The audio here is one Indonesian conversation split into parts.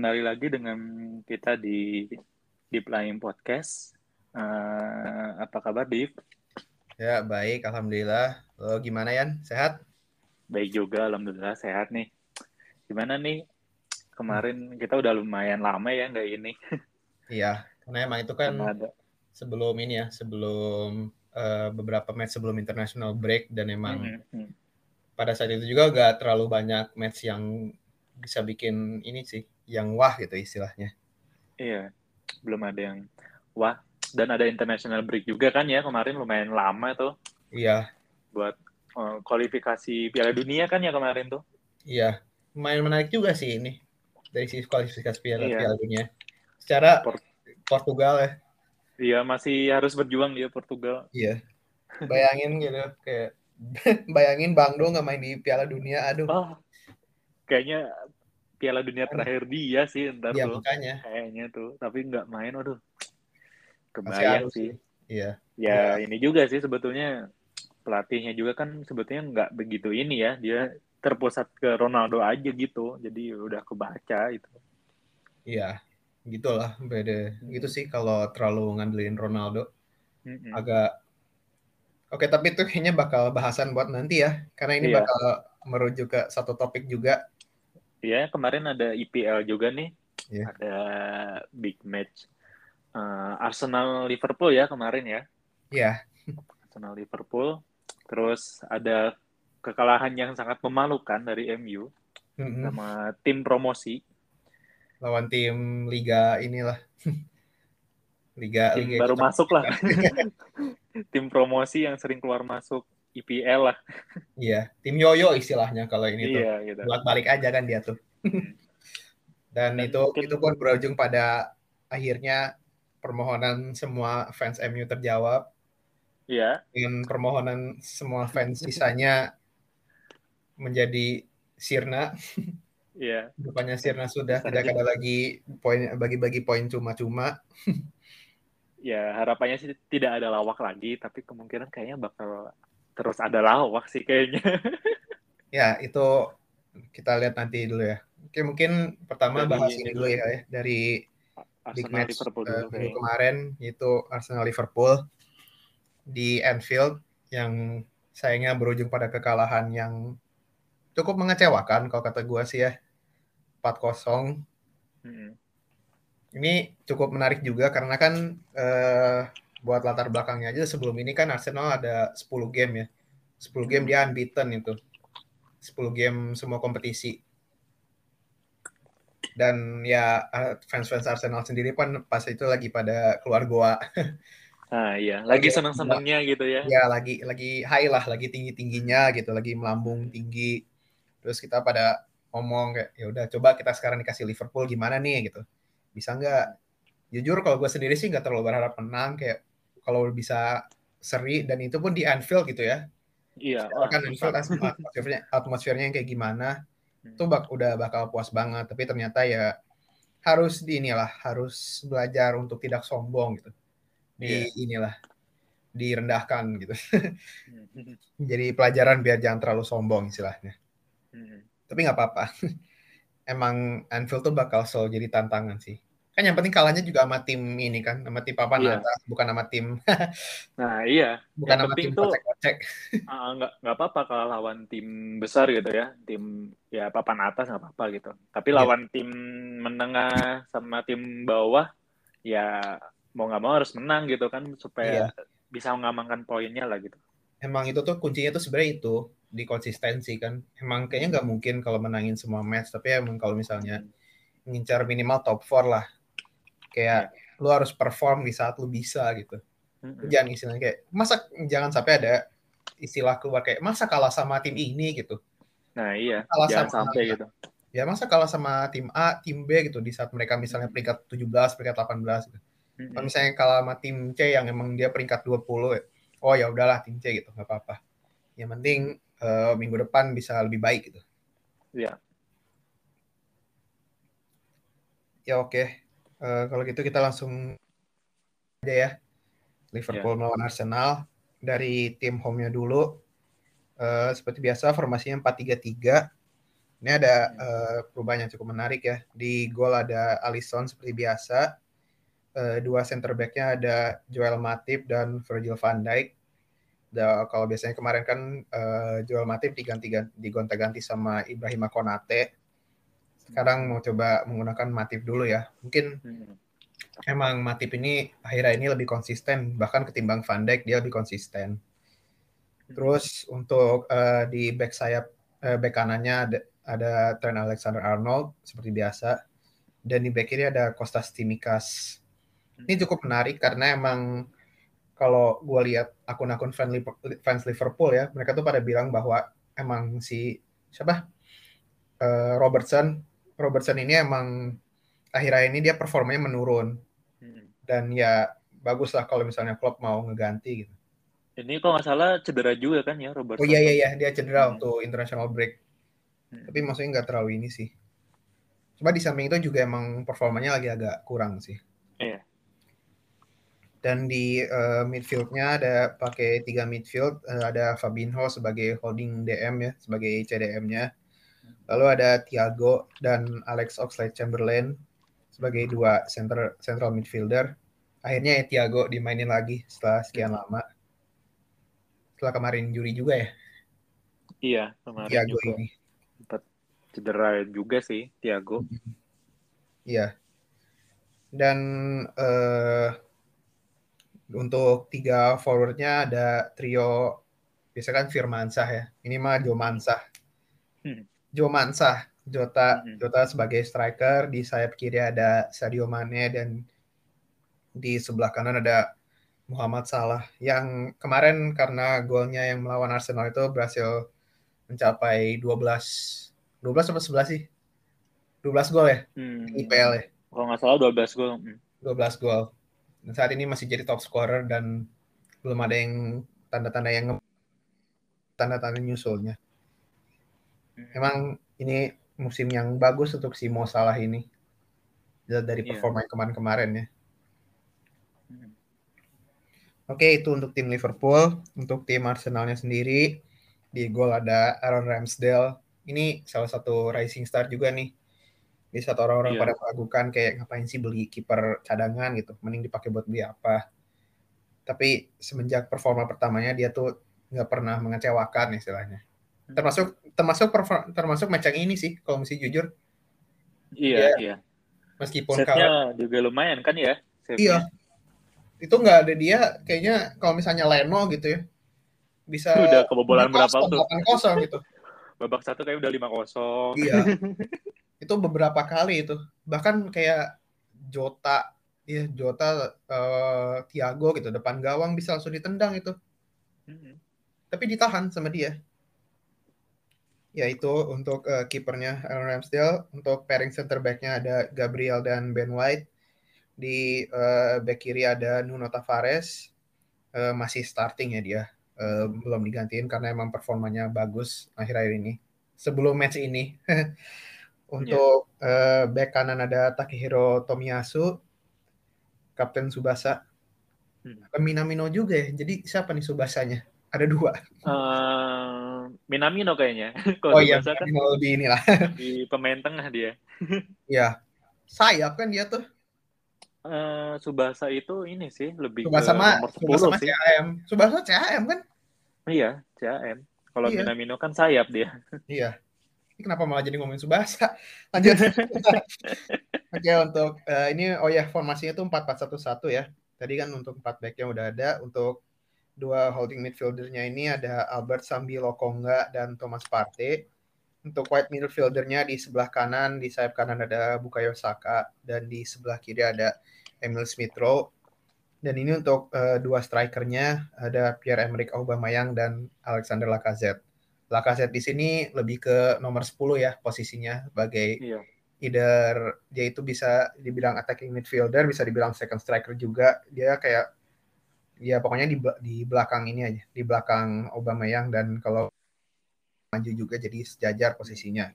kembali lagi dengan kita di Deep Line Podcast. Uh, apa kabar, Deep? Ya, baik. Alhamdulillah. Lo gimana, Yan? Sehat? Baik juga, Alhamdulillah. Sehat nih. Gimana nih? Kemarin kita udah lumayan lama ya nggak ini. Iya, karena emang itu kan ada. sebelum ini ya, sebelum uh, beberapa match sebelum international break dan emang mm -hmm. pada saat itu juga gak terlalu banyak match yang bisa bikin ini sih, yang wah gitu istilahnya. Iya, belum ada yang wah. Dan ada international break juga kan ya kemarin lumayan lama tuh. Iya. Buat uh, kualifikasi Piala Dunia kan ya kemarin tuh. Iya, lumayan menarik juga sih ini dari sisi kualifikasi Piala, iya. Piala Dunia. Secara Port Portugal ya. Iya, masih harus berjuang dia Portugal. Iya. Bayangin gitu kayak bayangin Bang Do nggak main di Piala Dunia, aduh. Oh, kayaknya Piala Dunia terakhir dia sih ntar ya, tuh. Makanya. Kayaknya tuh, tapi nggak main, aduh. Kebayang sih. Iya. Ya, ya, ini juga sih sebetulnya pelatihnya juga kan sebetulnya nggak begitu ini ya. Dia terpusat ke Ronaldo aja gitu. Jadi udah kebaca itu. Iya, gitulah beda. Gitu sih kalau terlalu ngandelin Ronaldo. Hmm. Agak Oke, tapi itu kayaknya bakal bahasan buat nanti ya. Karena ini iya. bakal merujuk ke satu topik juga Iya, kemarin ada IPL juga nih. Yeah. Ada big match uh, Arsenal Liverpool ya kemarin ya. Iya. Yeah. Arsenal Liverpool. Terus ada kekalahan yang sangat memalukan dari MU mm-hmm. sama tim promosi. Lawan tim liga inilah. liga tim liga baru masuk lah. tim promosi yang sering keluar masuk IPL lah. Iya, tim yoyo istilahnya kalau ini iya, tuh. Gitu. Buat balik aja kan dia tuh. Dan, Dan itu mungkin... itu pun berujung pada akhirnya permohonan semua fans MU terjawab. Iya. Dengan permohonan semua fans sisanya menjadi sirna. Iya. Rupanya sirna sudah tidak ada lagi poin bagi-bagi poin cuma-cuma. ya harapannya sih tidak ada lawak lagi, tapi kemungkinan kayaknya bakal terus ada lawak sih kayaknya. ya, itu kita lihat nanti dulu ya. Oke, mungkin pertama dari, bahas ini dulu ya, ya dari Arsenal big match Liverpool uh, dulu, kemarin yaitu Arsenal Liverpool di Anfield yang sayangnya berujung pada kekalahan yang cukup mengecewakan kalau kata gue sih ya 4-0. Hmm. Ini cukup menarik juga karena kan uh, buat latar belakangnya aja sebelum ini kan Arsenal ada 10 game ya. 10 game dia unbeaten itu. 10 game semua kompetisi. Dan ya fans-fans Arsenal sendiri pun pas itu lagi pada keluar goa. Ah iya, lagi senang-senangnya gitu ya. Ya, lagi lagi high lah, lagi tinggi-tingginya gitu, lagi melambung tinggi. Terus kita pada ngomong kayak ya udah coba kita sekarang dikasih Liverpool gimana nih gitu. Bisa nggak? Jujur kalau gue sendiri sih nggak terlalu berharap menang kayak kalau bisa seri dan itu pun di Anfield gitu ya. Iya. kan Anfield atmosfernya, atmosfernya yang kayak gimana hmm. itu bak udah bakal puas banget. Tapi ternyata ya harus di inilah harus belajar untuk tidak sombong gitu. Di yeah. inilah direndahkan gitu. Hmm. Jadi pelajaran biar jangan terlalu sombong istilahnya. Hmm. Tapi nggak apa-apa. Emang Anfield tuh bakal selalu jadi tantangan sih kan yang penting kalahnya juga sama tim ini kan sama tim papan iya. atas bukan sama tim nah iya. Bukan yang sama tim tuh kocek uh, nggak nggak apa-apa kalau lawan tim besar gitu ya. Tim ya papan atas nggak apa-apa gitu. Tapi iya. lawan tim menengah sama tim bawah ya mau nggak mau harus menang gitu kan supaya iya. bisa mengamankan poinnya lah gitu. Emang itu tuh kuncinya tuh sebenarnya itu di konsistensi kan. Emang kayaknya nggak mungkin kalau menangin semua match tapi emang kalau misalnya ngincar minimal top 4 lah kayak lu harus perform di saat lu bisa gitu. Mm-hmm. jangan istilahnya kayak masa jangan sampai ada istilah keluar kayak masa kalah sama tim ini gitu. Nah iya. Kalah jangan sama, sampai gitu. Ya masa kalah sama tim A tim B gitu di saat mereka misalnya peringkat 17 peringkat 18 gitu. Mm-hmm. kalau misalnya kalah sama tim C yang emang dia peringkat 20 ya oh ya udahlah tim C gitu nggak apa-apa. Yang penting uh, minggu depan bisa lebih baik gitu. Ya ya oke. okay. Uh, kalau gitu kita langsung aja ya. Liverpool yeah. melawan Arsenal dari tim home-nya dulu. Uh, seperti biasa formasinya 4-3-3. Ini ada uh, perubahan yang cukup menarik ya. Di gol ada Alisson seperti biasa. Uh, dua center backnya ada Joel Matip dan Virgil van Dijk. Da, kalau biasanya kemarin kan uh, Joel Matip diganti digonta-ganti sama Ibrahim Konate. Sekarang mau coba menggunakan Matip dulu ya. Mungkin hmm. emang Matip ini akhirnya ini lebih konsisten bahkan ketimbang Van Dijk dia lebih konsisten. Hmm. Terus untuk uh, di back sayap uh, back kanannya ada ada Trent Alexander-Arnold seperti biasa dan di back kiri ada Kostas Timikas. Ini cukup menarik karena emang kalau gue lihat akun-akun fans Liverpool ya, mereka tuh pada bilang bahwa emang si siapa uh, Robertson Robertson ini emang akhir-akhir ini dia performanya menurun hmm. dan ya bagus lah kalau misalnya Klopp mau ngeganti gitu. Ini kok nggak salah cedera juga kan ya Robertson? Oh iya iya iya dia cedera hmm. untuk international break Hmm. Tapi maksudnya nggak terlalu ini sih. Coba di samping itu juga emang performanya lagi agak kurang sih. Iya. Dan di uh, midfieldnya ada pakai tiga midfield, uh, ada Fabinho sebagai holding DM ya, sebagai CDM-nya. Lalu ada Thiago dan Alex Oxlade-Chamberlain sebagai dua center central midfielder. Akhirnya ya Thiago dimainin lagi setelah sekian lama. Setelah kemarin juri juga ya. Iya, kemarin Thiago juga. ini cedera juga sih Tiago. Iya. Dan uh, untuk tiga forwardnya ada trio biasa kan Firmansah ya. Ini mah Jo Mansah. Hmm. Jo Mansah, Jota hmm. Jota sebagai striker di sayap kiri ada Sadio Mane dan di sebelah kanan ada Muhammad Salah yang kemarin karena golnya yang melawan Arsenal itu berhasil mencapai 12 12 atau 11 sih? 12 gol ya? Hmm. IPL ya? Kalau nggak salah 12 gol. Hmm. 12 gol. Dan saat ini masih jadi top scorer dan belum ada yang tanda-tanda yang tanda-tanda nyusulnya. Emang ini musim yang bagus untuk si Mo Salah ini. Dari iya. performa yeah. kemarin-kemarin ya. Hmm. Oke, itu untuk tim Liverpool. Untuk tim Arsenalnya sendiri, di gol ada Aaron Ramsdale, ini salah satu rising star juga nih. Di satu orang-orang yeah. pada meragukan kayak ngapain sih beli kiper cadangan gitu, mending dipakai buat beli apa. Tapi semenjak performa pertamanya dia tuh nggak pernah mengecewakan istilahnya. Termasuk termasuk termasuk match yang ini sih kalau mesti jujur. Iya, yeah, iya. Meskipun kalau juga lumayan kan ya. Iya. Itu nggak ada dia kayaknya kalau misalnya Leno gitu ya. Bisa udah kebobolan berapa tuh? kosong gitu babak satu kayak udah lima kosong iya itu beberapa kali itu bahkan kayak Jota ya Jota uh, Thiago gitu depan gawang bisa langsung ditendang itu hmm. tapi ditahan sama dia ya itu untuk uh, kipernya Aaron Ramsdale untuk pairing center backnya ada Gabriel dan Ben White di uh, back kiri ada Nuno Tavares uh, masih starting ya dia uh, belum digantiin karena emang performanya bagus akhir-akhir ini. Sebelum match ini. Untuk yeah. uh, back kanan ada Takehiro Tomiyasu, Kapten Subasa. Hmm. Minamino juga ya. Jadi siapa nih Subasanya? Ada dua. Uh, Minamino kayaknya. oh iya, kan Minamino lebih inilah. di pemain tengah dia. Iya. Sayap kan dia tuh. Uh, Subasa itu ini sih lebih Subasa ke nomor 10 Subasa sih. CAM. Subasa CAM kan? Iya, CAM. Kalau iya. Minamino kan sayap dia. Iya. Ini kenapa malah jadi ngomongin Subasa? Lanjut. Oke, untuk uh, ini oh ya formasinya tuh 4-4-1-1 ya. Tadi kan untuk 4 back yang udah ada, untuk dua holding midfieldernya ini ada Albert Sambi Lokonga dan Thomas Partey. Untuk wide midfieldernya di sebelah kanan, di sayap kanan ada Bukayo Saka dan di sebelah kiri ada Emil Smith Rowe dan ini untuk uh, dua strikernya ada Pierre-Emerick Aubameyang dan Alexander Lacazette. Lacazette di sini lebih ke nomor 10 ya posisinya sebagai iya. either dia itu bisa dibilang attacking midfielder, bisa dibilang second striker juga. Dia kayak ya pokoknya di di belakang ini aja, di belakang Aubameyang dan kalau maju juga jadi sejajar posisinya.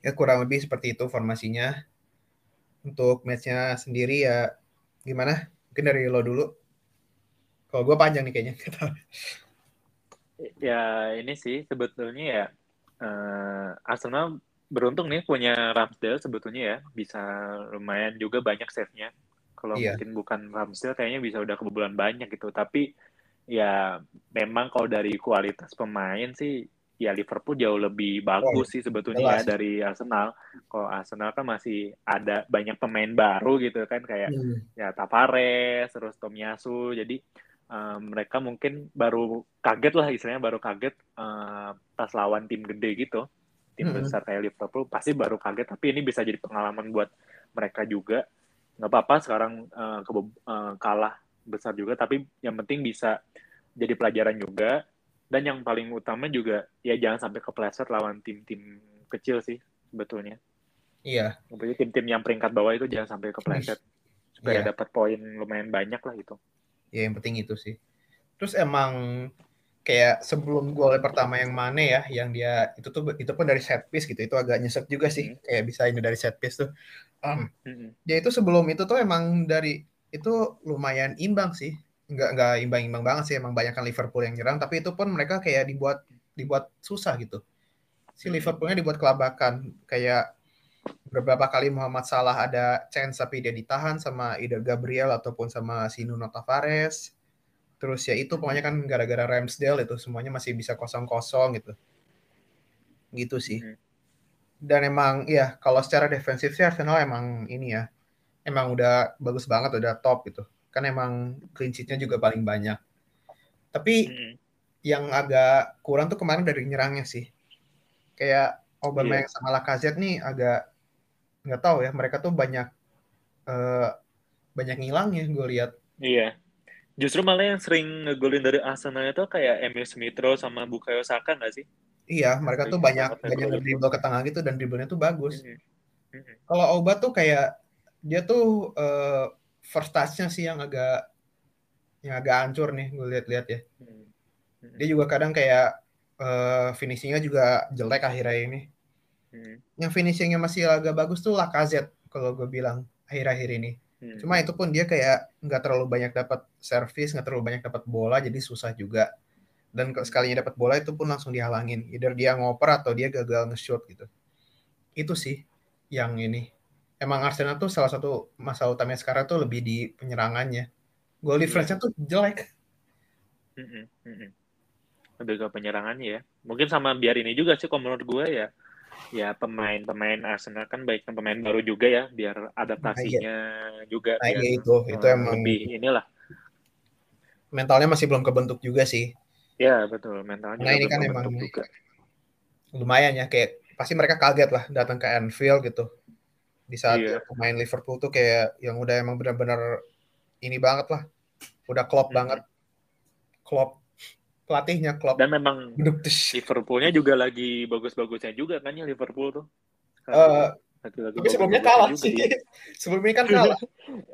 Ya kurang lebih seperti itu formasinya. Untuk matchnya sendiri ya Gimana? Mungkin dari lo dulu. Kalau gue panjang nih kayaknya. ya ini sih sebetulnya ya uh, Arsenal beruntung nih punya Ramsdale sebetulnya ya bisa lumayan juga banyak save-nya kalau iya. mungkin bukan Ramsdale kayaknya bisa udah kebobolan banyak gitu tapi ya memang kalau dari kualitas pemain sih ya Liverpool jauh lebih bagus oh, sih sebetulnya ya dari Arsenal. Kalau Arsenal kan masih ada banyak pemain baru gitu kan kayak hmm. ya Tavares, terus Tomiyasu. Jadi um, mereka mungkin baru kaget lah istilahnya baru kaget uh, pas lawan tim gede gitu. Tim hmm. besar kayak Liverpool pasti baru kaget tapi ini bisa jadi pengalaman buat mereka juga. Nggak apa-apa sekarang uh, ke, uh, kalah besar juga tapi yang penting bisa jadi pelajaran juga. Dan yang paling utama juga ya jangan sampai kepleset lawan tim-tim kecil sih sebetulnya. Iya. Maksudnya tim-tim yang peringkat bawah itu jangan sampai kepleset. Supaya iya. dapat poin lumayan banyak lah gitu. Ya yang penting itu sih. Terus emang kayak sebelum gol pertama yang mana ya yang dia itu tuh itu pun dari set piece gitu. Itu agak nyesek juga sih. Hmm. kayak bisa ini dari set piece tuh um, dia itu sebelum itu tuh emang dari itu lumayan imbang sih. Nggak nggak imbang-imbang banget sih. Emang banyak kan Liverpool yang nyerang. Tapi itu pun mereka kayak dibuat dibuat susah gitu. Si. Liverpoolnya dibuat kelabakan. Kayak beberapa kali Muhammad Salah ada chance tapi dia ditahan sama Ida Gabriel ataupun sama si Nuno Tavares. Terus ya itu pokoknya kan gara-gara Ramsdale itu semuanya masih bisa kosong-kosong gitu. Gitu sih. Hmm. Dan emang ya kalau secara defensif sih Arsenal emang ini ya emang udah bagus banget udah top gitu kan emang clean sheet-nya juga paling banyak. Tapi hmm. yang agak kurang tuh kemarin dari nyerangnya sih. Kayak Obama yeah. yang sama Lacazette nih agak nggak tahu ya, mereka tuh banyak uh, banyak ngilang ya gue lihat. Iya. Justru malah yang sering ngegolin dari Arsenal itu kayak Emil Smithrow sama Bukayo Saka nggak sih? Iya, mereka tuh banyak banyak dribble ke tengah gitu dan dribblenya tuh bagus. Mm -hmm. Kalau Oba tuh kayak dia tuh uh, first touch-nya sih yang agak yang agak hancur nih gue lihat-lihat ya. Hmm. Hmm. Dia juga kadang kayak uh, finishingnya juga jelek akhirnya ini. Hmm. Yang finishingnya masih agak bagus tuh Lacazette kalau gue bilang akhir-akhir ini. Hmm. Cuma itu pun dia kayak nggak terlalu banyak dapat servis, nggak terlalu banyak dapat bola, jadi susah juga. Dan sekalinya dapat bola itu pun langsung dihalangin. Either dia ngoper atau dia gagal nge-shoot gitu. Itu sih yang ini emang Arsenal tuh salah satu masalah utamanya sekarang tuh lebih di penyerangannya. Goal iya. difference-nya tuh jelek. Lebih ke penyerangannya ya. Mungkin sama biar ini juga sih kalau menurut gue ya. Ya pemain-pemain Arsenal kan baik pemain baru juga ya, biar adaptasinya nah, iya. juga. Nah, biar, iya itu, itu uh, emang lebih inilah. Mentalnya masih belum kebentuk juga sih. Ya betul, mentalnya. Nah ini kan emang juga. lumayan ya, kayak pasti mereka kaget lah datang ke Anfield gitu di saat iya. pemain Liverpool tuh kayak yang udah emang benar-benar ini banget lah udah klop hmm. banget klop pelatihnya klop dan memang Liverpoolnya juga lagi bagus-bagusnya juga kan ya Liverpool tuh uh, tapi sebelumnya kalah sih. Ya. sebelumnya kan kalah.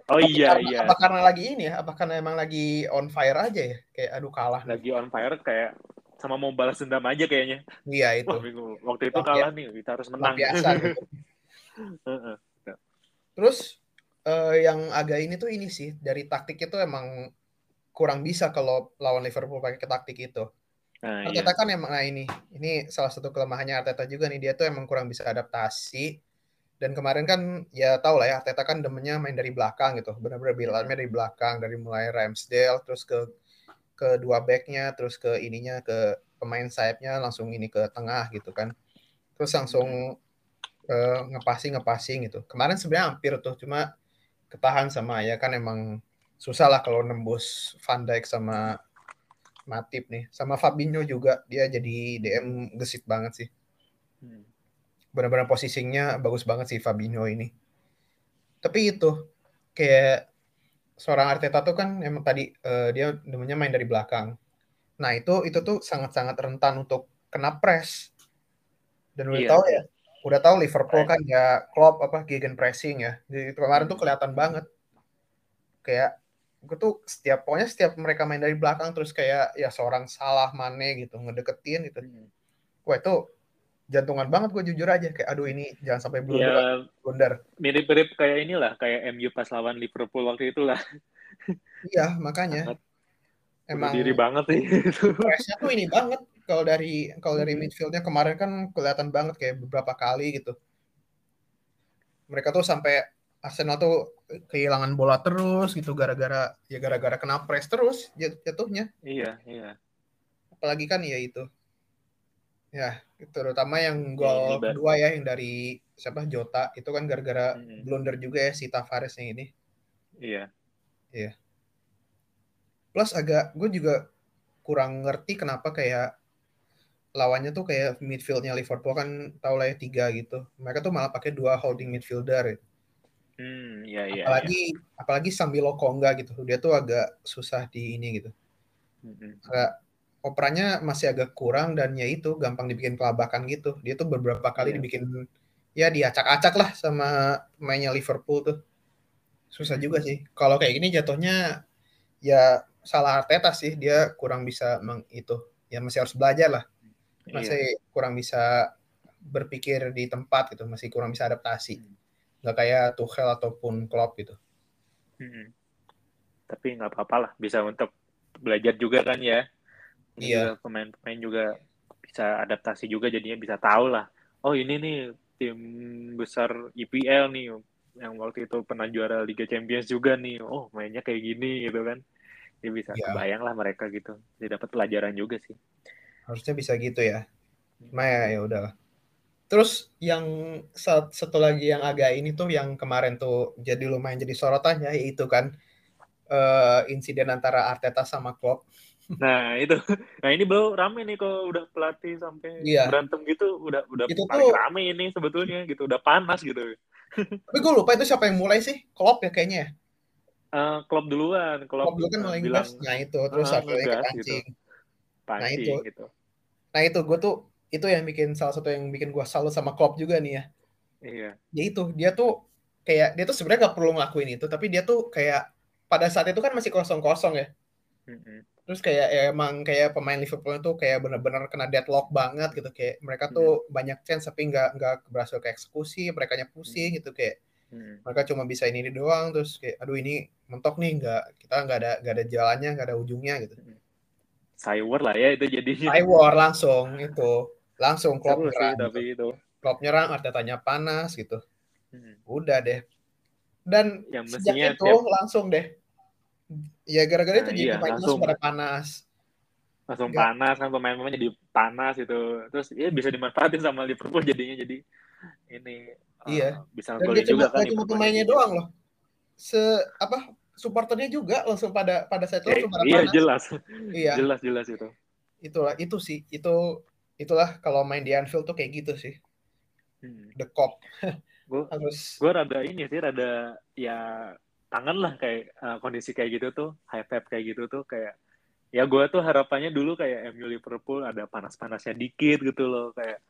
Oh iya karena, iya. apa karena lagi ini ya? Apa karena emang lagi on fire aja ya? Kayak aduh kalah lagi on fire kayak sama mau balas dendam aja kayaknya. Iya itu. Wah, waktu itu kalah nih kita harus menang. biasa gitu. Terus uh, yang agak ini tuh ini sih dari taktiknya tuh emang kurang bisa kalau lawan Liverpool pakai taktik itu. Nah, Arteta iya. kan emang nah ini ini salah satu kelemahannya Arteta juga nih. Dia tuh emang kurang bisa adaptasi dan kemarin kan ya tau lah ya Arteta kan demennya main dari belakang gitu benar-benar bilangnya dari belakang dari mulai Ramsdale terus ke ke dua backnya terus ke ininya ke pemain sayapnya langsung ini ke tengah gitu kan terus langsung uh, ngepasing ngepasing gitu. Kemarin sebenarnya hampir tuh cuma ketahan sama ya kan emang susah lah kalau nembus Van Dijk sama Matip nih. Sama Fabinho juga dia jadi DM gesit banget sih. Hmm. Benar-benar posisinya bagus banget sih Fabinho ini. Tapi itu kayak seorang Arteta tuh kan emang tadi uh, dia namanya main dari belakang. Nah itu itu tuh sangat-sangat rentan untuk kena press. Dan udah iya. tahu ya udah tahu Liverpool kan ya Klopp apa gegen pressing ya. Jadi kemarin tuh kelihatan banget. Kayak gue tuh setiap pokoknya setiap mereka main dari belakang terus kayak ya seorang salah mane gitu ngedeketin gitu. Hmm. Wah itu jantungan banget gue jujur aja kayak aduh ini jangan sampai blunder. Ya, blunder. Mirip-mirip kayak inilah kayak MU pas lawan Liverpool waktu itu lah. Iya makanya. Sangat Emang diri banget sih. Pressnya tuh ini banget kalau dari kalau dari midfieldnya kemarin kan kelihatan banget kayak beberapa kali gitu. Mereka tuh sampai Arsenal tuh kehilangan bola terus gitu gara-gara ya gara-gara kena press terus jatuhnya. Iya, iya. Apalagi kan ya itu. Ya, terutama yang gol ya, kedua ya yang dari siapa Jota itu kan gara-gara hmm. blunder juga ya si Tavares yang ini. Iya. Iya. Plus agak gue juga kurang ngerti kenapa kayak lawannya tuh kayak midfieldnya Liverpool kan tau lah ya tiga gitu. Mereka tuh malah pakai dua holding midfielder. Hmm, iya iya. Apalagi ya. apalagi sambil Lokonga gitu. Dia tuh agak susah di ini gitu. Hmm. Agak operanya masih agak kurang dan ya itu gampang dibikin kelabakan gitu. Dia tuh beberapa kali yeah. dibikin ya diacak-acak lah sama mainnya Liverpool tuh. Susah juga sih. Kalau kayak gini jatuhnya ya salah Arteta sih. Dia kurang bisa meng itu. Ya masih harus belajar lah masih iya. kurang bisa berpikir di tempat gitu, masih kurang bisa adaptasi. Hmm. Nggak kayak Tuchel ataupun Klopp gitu. Hmm. Tapi nggak apa-apa lah, bisa untuk belajar juga kan ya. Iya. Pemain-pemain juga bisa adaptasi juga, jadinya bisa tahu lah. Oh ini nih tim besar IPL nih, yang waktu itu pernah juara Liga Champions juga nih. Oh mainnya kayak gini gitu kan. Dia bisa ya. kebayang lah mereka gitu. Dia dapat pelajaran juga sih harusnya bisa gitu ya cuma ya ya udahlah terus yang satu lagi yang agak ini tuh yang kemarin tuh jadi lumayan jadi sorotannya yaitu kan uh, insiden antara Arteta sama Klopp Nah itu, nah ini baru rame nih kalau udah pelatih sampai iya. berantem gitu, udah udah itu paling tuh, rame ini sebetulnya gitu, udah panas gitu. Tapi gue lupa itu siapa yang mulai sih, Klopp ya kayaknya. Uh, Klopp duluan, Klopp, Klopp dulu kan mulai bilang, nah itu terus uh, kepancing. Gitu. Pancing, nah itu, gitu. Nah itu gue tuh itu yang bikin salah satu yang bikin gue salut sama Klopp juga nih ya. Iya. Ya itu dia tuh kayak dia tuh sebenarnya gak perlu ngelakuin itu, tapi dia tuh kayak pada saat itu kan masih kosong-kosong ya. Mm-hmm. Terus kayak ya emang kayak pemain Liverpool itu kayak benar-benar kena deadlock banget gitu kayak mereka tuh mm-hmm. banyak chance tapi nggak nggak berhasil ke eksekusi, mereka pusing mm-hmm. gitu kayak mm-hmm. mereka cuma bisa ini, ini doang terus kayak aduh ini mentok nih nggak kita nggak ada nggak ada jalannya nggak ada ujungnya gitu. Mm-hmm Cywar lah ya itu jadinya. Cywar langsung itu. Langsung Klopp nyerang. Tapi itu. Klopp nyerang, Artetanya panas gitu. Hmm. Udah deh. Dan yang sejak itu tiap... langsung deh. Ya gara-gara nah, itu jadi iya, pemain langsung pada panas. Langsung Gak. panas kan pemain-pemain jadi panas itu. Terus ya bisa dimanfaatin sama Liverpool jadinya jadi ini iya. Uh, bisa gol juga kan. Cuma pemainnya doang loh. Se apa supporternya juga langsung pada pada saat itu eh, langsung pada iya, panas. jelas. Iya. Jelas jelas itu. Itulah itu sih itu itulah kalau main di Anfield tuh kayak gitu sih. Hmm. The cop. gue harus gue rada ini sih rada ya tangan lah kayak uh, kondisi kayak gitu tuh high five kayak gitu tuh kayak ya gue tuh harapannya dulu kayak MU Liverpool ada panas-panasnya dikit gitu loh kayak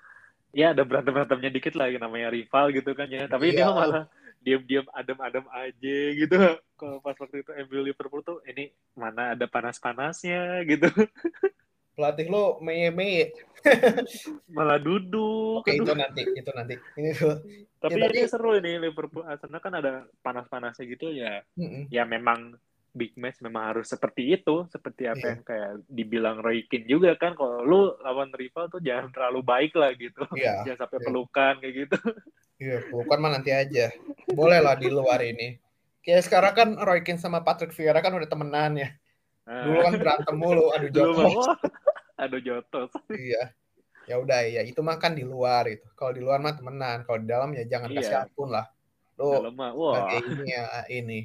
ya ada berantem berantemnya dikit lah namanya rival gitu kan ya. Tapi iya. dia malah diam-diam adem-adem aja gitu. Kalau pas waktu itu MU Liverpool tuh ini mana ada panas-panasnya? gitu pelatih lo meye meye malah duduk oke itu nanti itu nanti ini tuh tapi ya, ini tapi... seru ini Liverpool Arsenal kan ada panas-panasnya gitu ya mm -mm. ya memang big match memang harus seperti itu seperti apa yeah. yang kayak dibilang Roy Keane juga kan kalau lu lawan rival tuh jangan terlalu baik lah gitu yeah. jangan sampai yeah. pelukan kayak gitu Iya, bukan mah nanti aja. Boleh lah di luar ini. Kayak sekarang kan Roy Keane sama Patrick Vieira kan udah temenan ya. Dulu kan berantem mulu, aduh jotos. Aduh jotos. iya. Ya udah ya, itu mah kan di luar itu. Kalau di luar mah temenan, kalau di dalam ya jangan iya. kasih ampun lah. Kayak ini ya ini.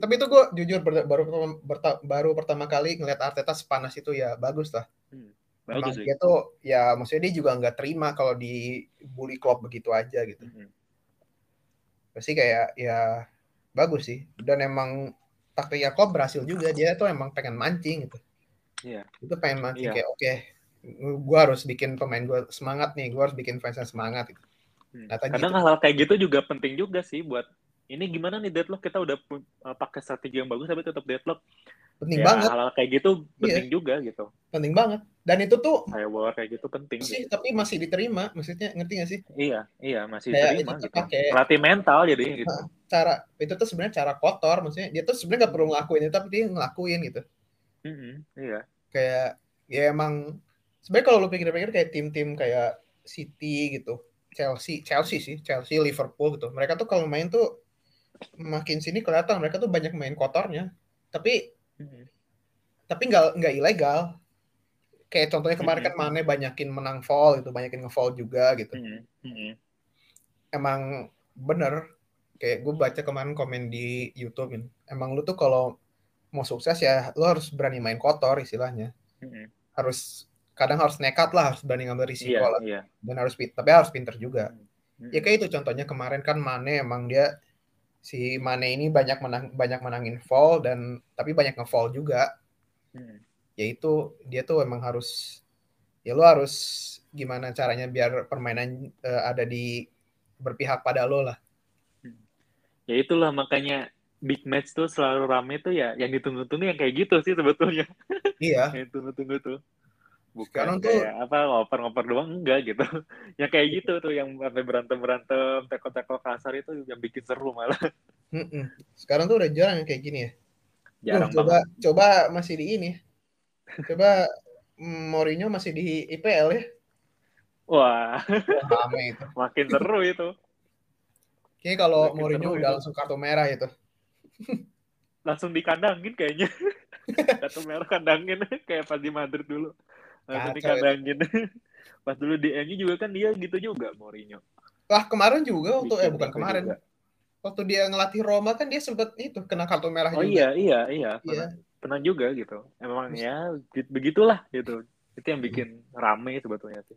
Tapi itu gue jujur baru baru pertama kali ngeliat Arteta sepanas itu ya bagus lah. Hmm Bagus sih. dia tuh ya maksudnya dia juga nggak terima kalau di bully Klopp begitu aja gitu. Mm -hmm. Pasti kayak ya bagus sih dan emang taktiknya Klopp berhasil juga dia tuh emang pengen mancing gitu. Iya. Yeah. Itu pengen mancing yeah. kayak oke, okay, gue harus bikin pemain gue semangat nih, gue harus bikin fansnya semangat gitu. Hmm. Nah, Kadang gitu. hal-hal kayak gitu juga penting juga sih buat ini gimana nih deadlock kita udah uh, pakai strategi yang bagus tapi tetap deadlock penting ya, banget hal, hal kayak gitu penting iya. juga gitu penting banget dan itu tuh saya bawa kayak gitu penting sih gitu. tapi masih diterima maksudnya ngerti gak sih iya iya masih kayak diterima gitu. pakai latih mental jadi gitu nah, cara itu tuh sebenarnya cara kotor maksudnya dia tuh sebenarnya gak perlu ngelakuin itu tapi dia ngelakuin gitu mm -hmm, iya. Kayak ya emang sebenarnya kalau lu pikir-pikir kayak tim-tim kayak City gitu Chelsea Chelsea sih Chelsea Liverpool gitu mereka tuh kalau main tuh makin sini kelihatan mereka tuh banyak main kotornya. Tapi hmm. tapi nggak nggak ilegal. Kayak contohnya kemarin kan Mane banyakin menang fall gitu banyakin ngefoul juga gitu. Hmm. emang bener kayak gue baca kemarin komen di YouTube ini emang lu tuh kalau mau sukses ya lu harus berani main kotor istilahnya. Harus kadang harus nekat lah harus berani ngambil risiko yeah, lah. yeah. dan harus tapi harus pinter juga. Mm-hmm. ya kayak itu contohnya kemarin kan Mane emang dia si Mane ini banyak menang banyak menangin fall dan tapi banyak ngefall juga. Mm-hmm. yaitu dia tuh emang harus ya lo harus gimana caranya biar permainan uh, ada di berpihak pada lo lah. Ya itulah makanya big match tuh selalu rame tuh ya yang ditunggu-tunggu yang kayak gitu sih sebetulnya. Iya. Yang ditunggu-tunggu tuh. Bukan Sekarang kayak tuh, apa ngoper-ngoper doang enggak gitu. Ya kayak gitu tuh yang sampai berantem berantem teko-teko kasar itu yang bikin seru malah. Sekarang tuh udah jarang kayak gini ya. Jarang uh, coba banget. coba masih di ini. Coba Mourinho masih di IPL ya. Wah. Rame itu. makin seru itu. Kayaknya kalau Mourinho udah itu. langsung kartu merah itu. langsung dikandangin kayaknya. kartu merah kandangin kayak pas di Madrid dulu. Langsung dikandangin. Pas dulu di MU juga kan dia gitu juga Mourinho. Lah kemarin juga waktu Bikin eh bukan kemarin. Juga. Waktu dia ngelatih Roma kan dia sempet itu kena kartu merah oh, juga. Oh iya iya iya. Pernah, iya. pernah juga gitu. Emang ya begitulah gitu. Itu yang bikin rame sebetulnya sih.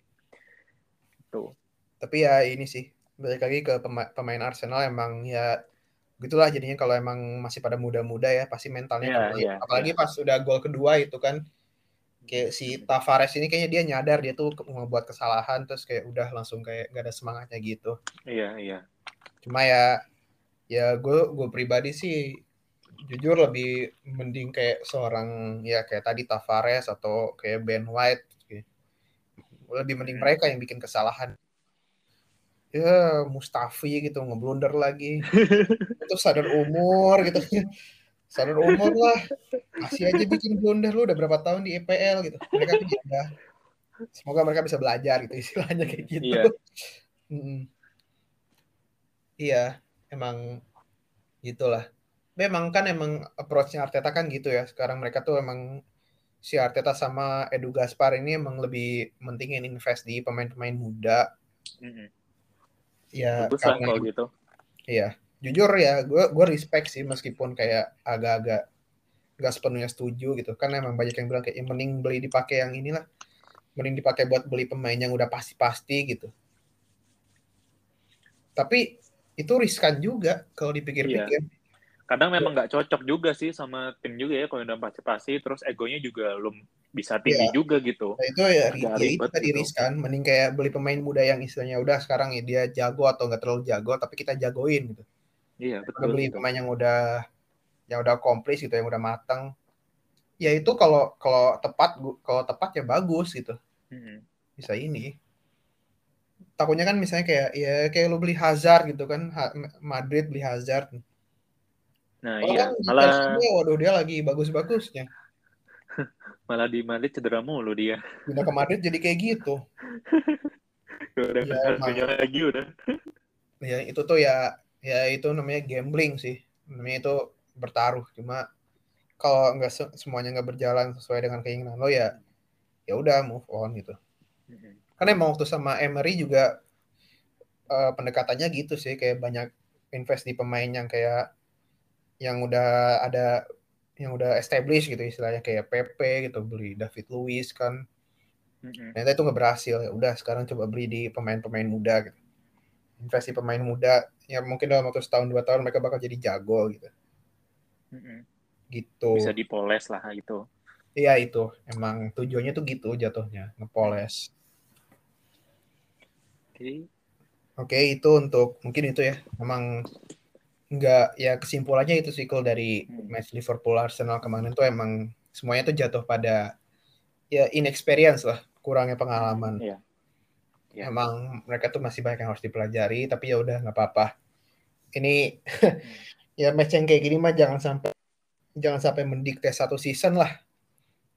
Tuh. Tapi ya ini sih balik lagi ke pemain Arsenal emang ya gitulah jadinya kalau emang masih pada muda-muda ya pasti mentalnya yeah, yeah, apalagi yeah. pas udah gol kedua itu kan kayak si Tavares ini kayaknya dia nyadar dia tuh membuat kesalahan terus kayak udah langsung kayak gak ada semangatnya gitu. Iya iya. Cuma ya ya gue gue pribadi sih jujur lebih mending kayak seorang ya kayak tadi Tavares atau kayak Ben White gitu. lebih mending hmm. mereka yang bikin kesalahan ya Mustafi gitu ngeblunder lagi. Itu sadar umur gitu. Sadar umur lah. Masih aja bikin blunder lu udah berapa tahun di EPL gitu. Mereka tuh ya semoga mereka bisa belajar gitu istilahnya kayak gitu. Iya, hmm. iya emang gitulah. Memang kan emang approachnya Arteta kan gitu ya. Sekarang mereka tuh emang si Arteta sama Edu Gaspar ini emang lebih mentingin invest di pemain-pemain muda. Mm -hmm. Ya Bagus karena kalau gitu. Iya jujur ya gue gue respect sih meskipun kayak agak-agak gak sepenuhnya setuju gitu. Kan emang banyak yang bilang kayak yang mending beli dipakai yang inilah mending dipakai buat beli pemain yang udah pasti-pasti gitu. Tapi itu riskan juga kalau dipikir-pikir. Iya. kadang memang nggak cocok juga sih sama tim juga ya kalau udah pasti-pasti terus egonya juga belum bisa tinggi ya. juga gitu. Nah, itu ya, ya itu tadi gitu. riskan. Mending kayak beli pemain muda yang istilahnya udah sekarang ya dia jago atau nggak terlalu jago, tapi kita jagoin gitu. Iya, betul. beli pemain yang udah yang udah komplis gitu, yang udah matang. Ya itu kalau kalau tepat kalau tepat ya bagus gitu. Hmm. Bisa ini. Takutnya kan misalnya kayak ya kayak lu beli Hazard gitu kan, Madrid beli Hazard. Nah, oh, iya. Kan malah waduh dia lagi bagus-bagusnya. Malah di Madrid cedera mulu dia. Pindah ke Madrid jadi kayak gitu. udah ya, lagi udah. Ya itu tuh ya ya itu namanya gambling sih namanya itu bertaruh cuma kalau nggak semuanya nggak berjalan sesuai dengan keinginan lo ya ya udah move on gitu karena emang waktu sama Emery juga uh, pendekatannya gitu sih kayak banyak invest di pemain yang kayak yang udah ada yang udah established gitu istilahnya kayak PP gitu beli David Luiz kan. Mm-hmm. ternyata itu nggak berhasil ya udah sekarang coba beli di pemain-pemain muda gitu. Investasi pemain muda ya mungkin dalam waktu setahun dua tahun mereka bakal jadi jago gitu. Mm-hmm. gitu. Bisa dipoles lah itu iya itu. Emang tujuannya tuh gitu jatuhnya ngepoles. Oke. Okay. oke okay, itu untuk mungkin itu ya. Emang nggak ya kesimpulannya itu sih dari hmm. match Liverpool Arsenal kemarin tuh emang semuanya tuh jatuh pada ya inexperience lah kurangnya pengalaman. Yeah ya. emang mereka tuh masih banyak yang harus dipelajari tapi ya udah nggak apa-apa ini ya match yang kayak gini mah jangan sampai jangan sampai mendikte satu season lah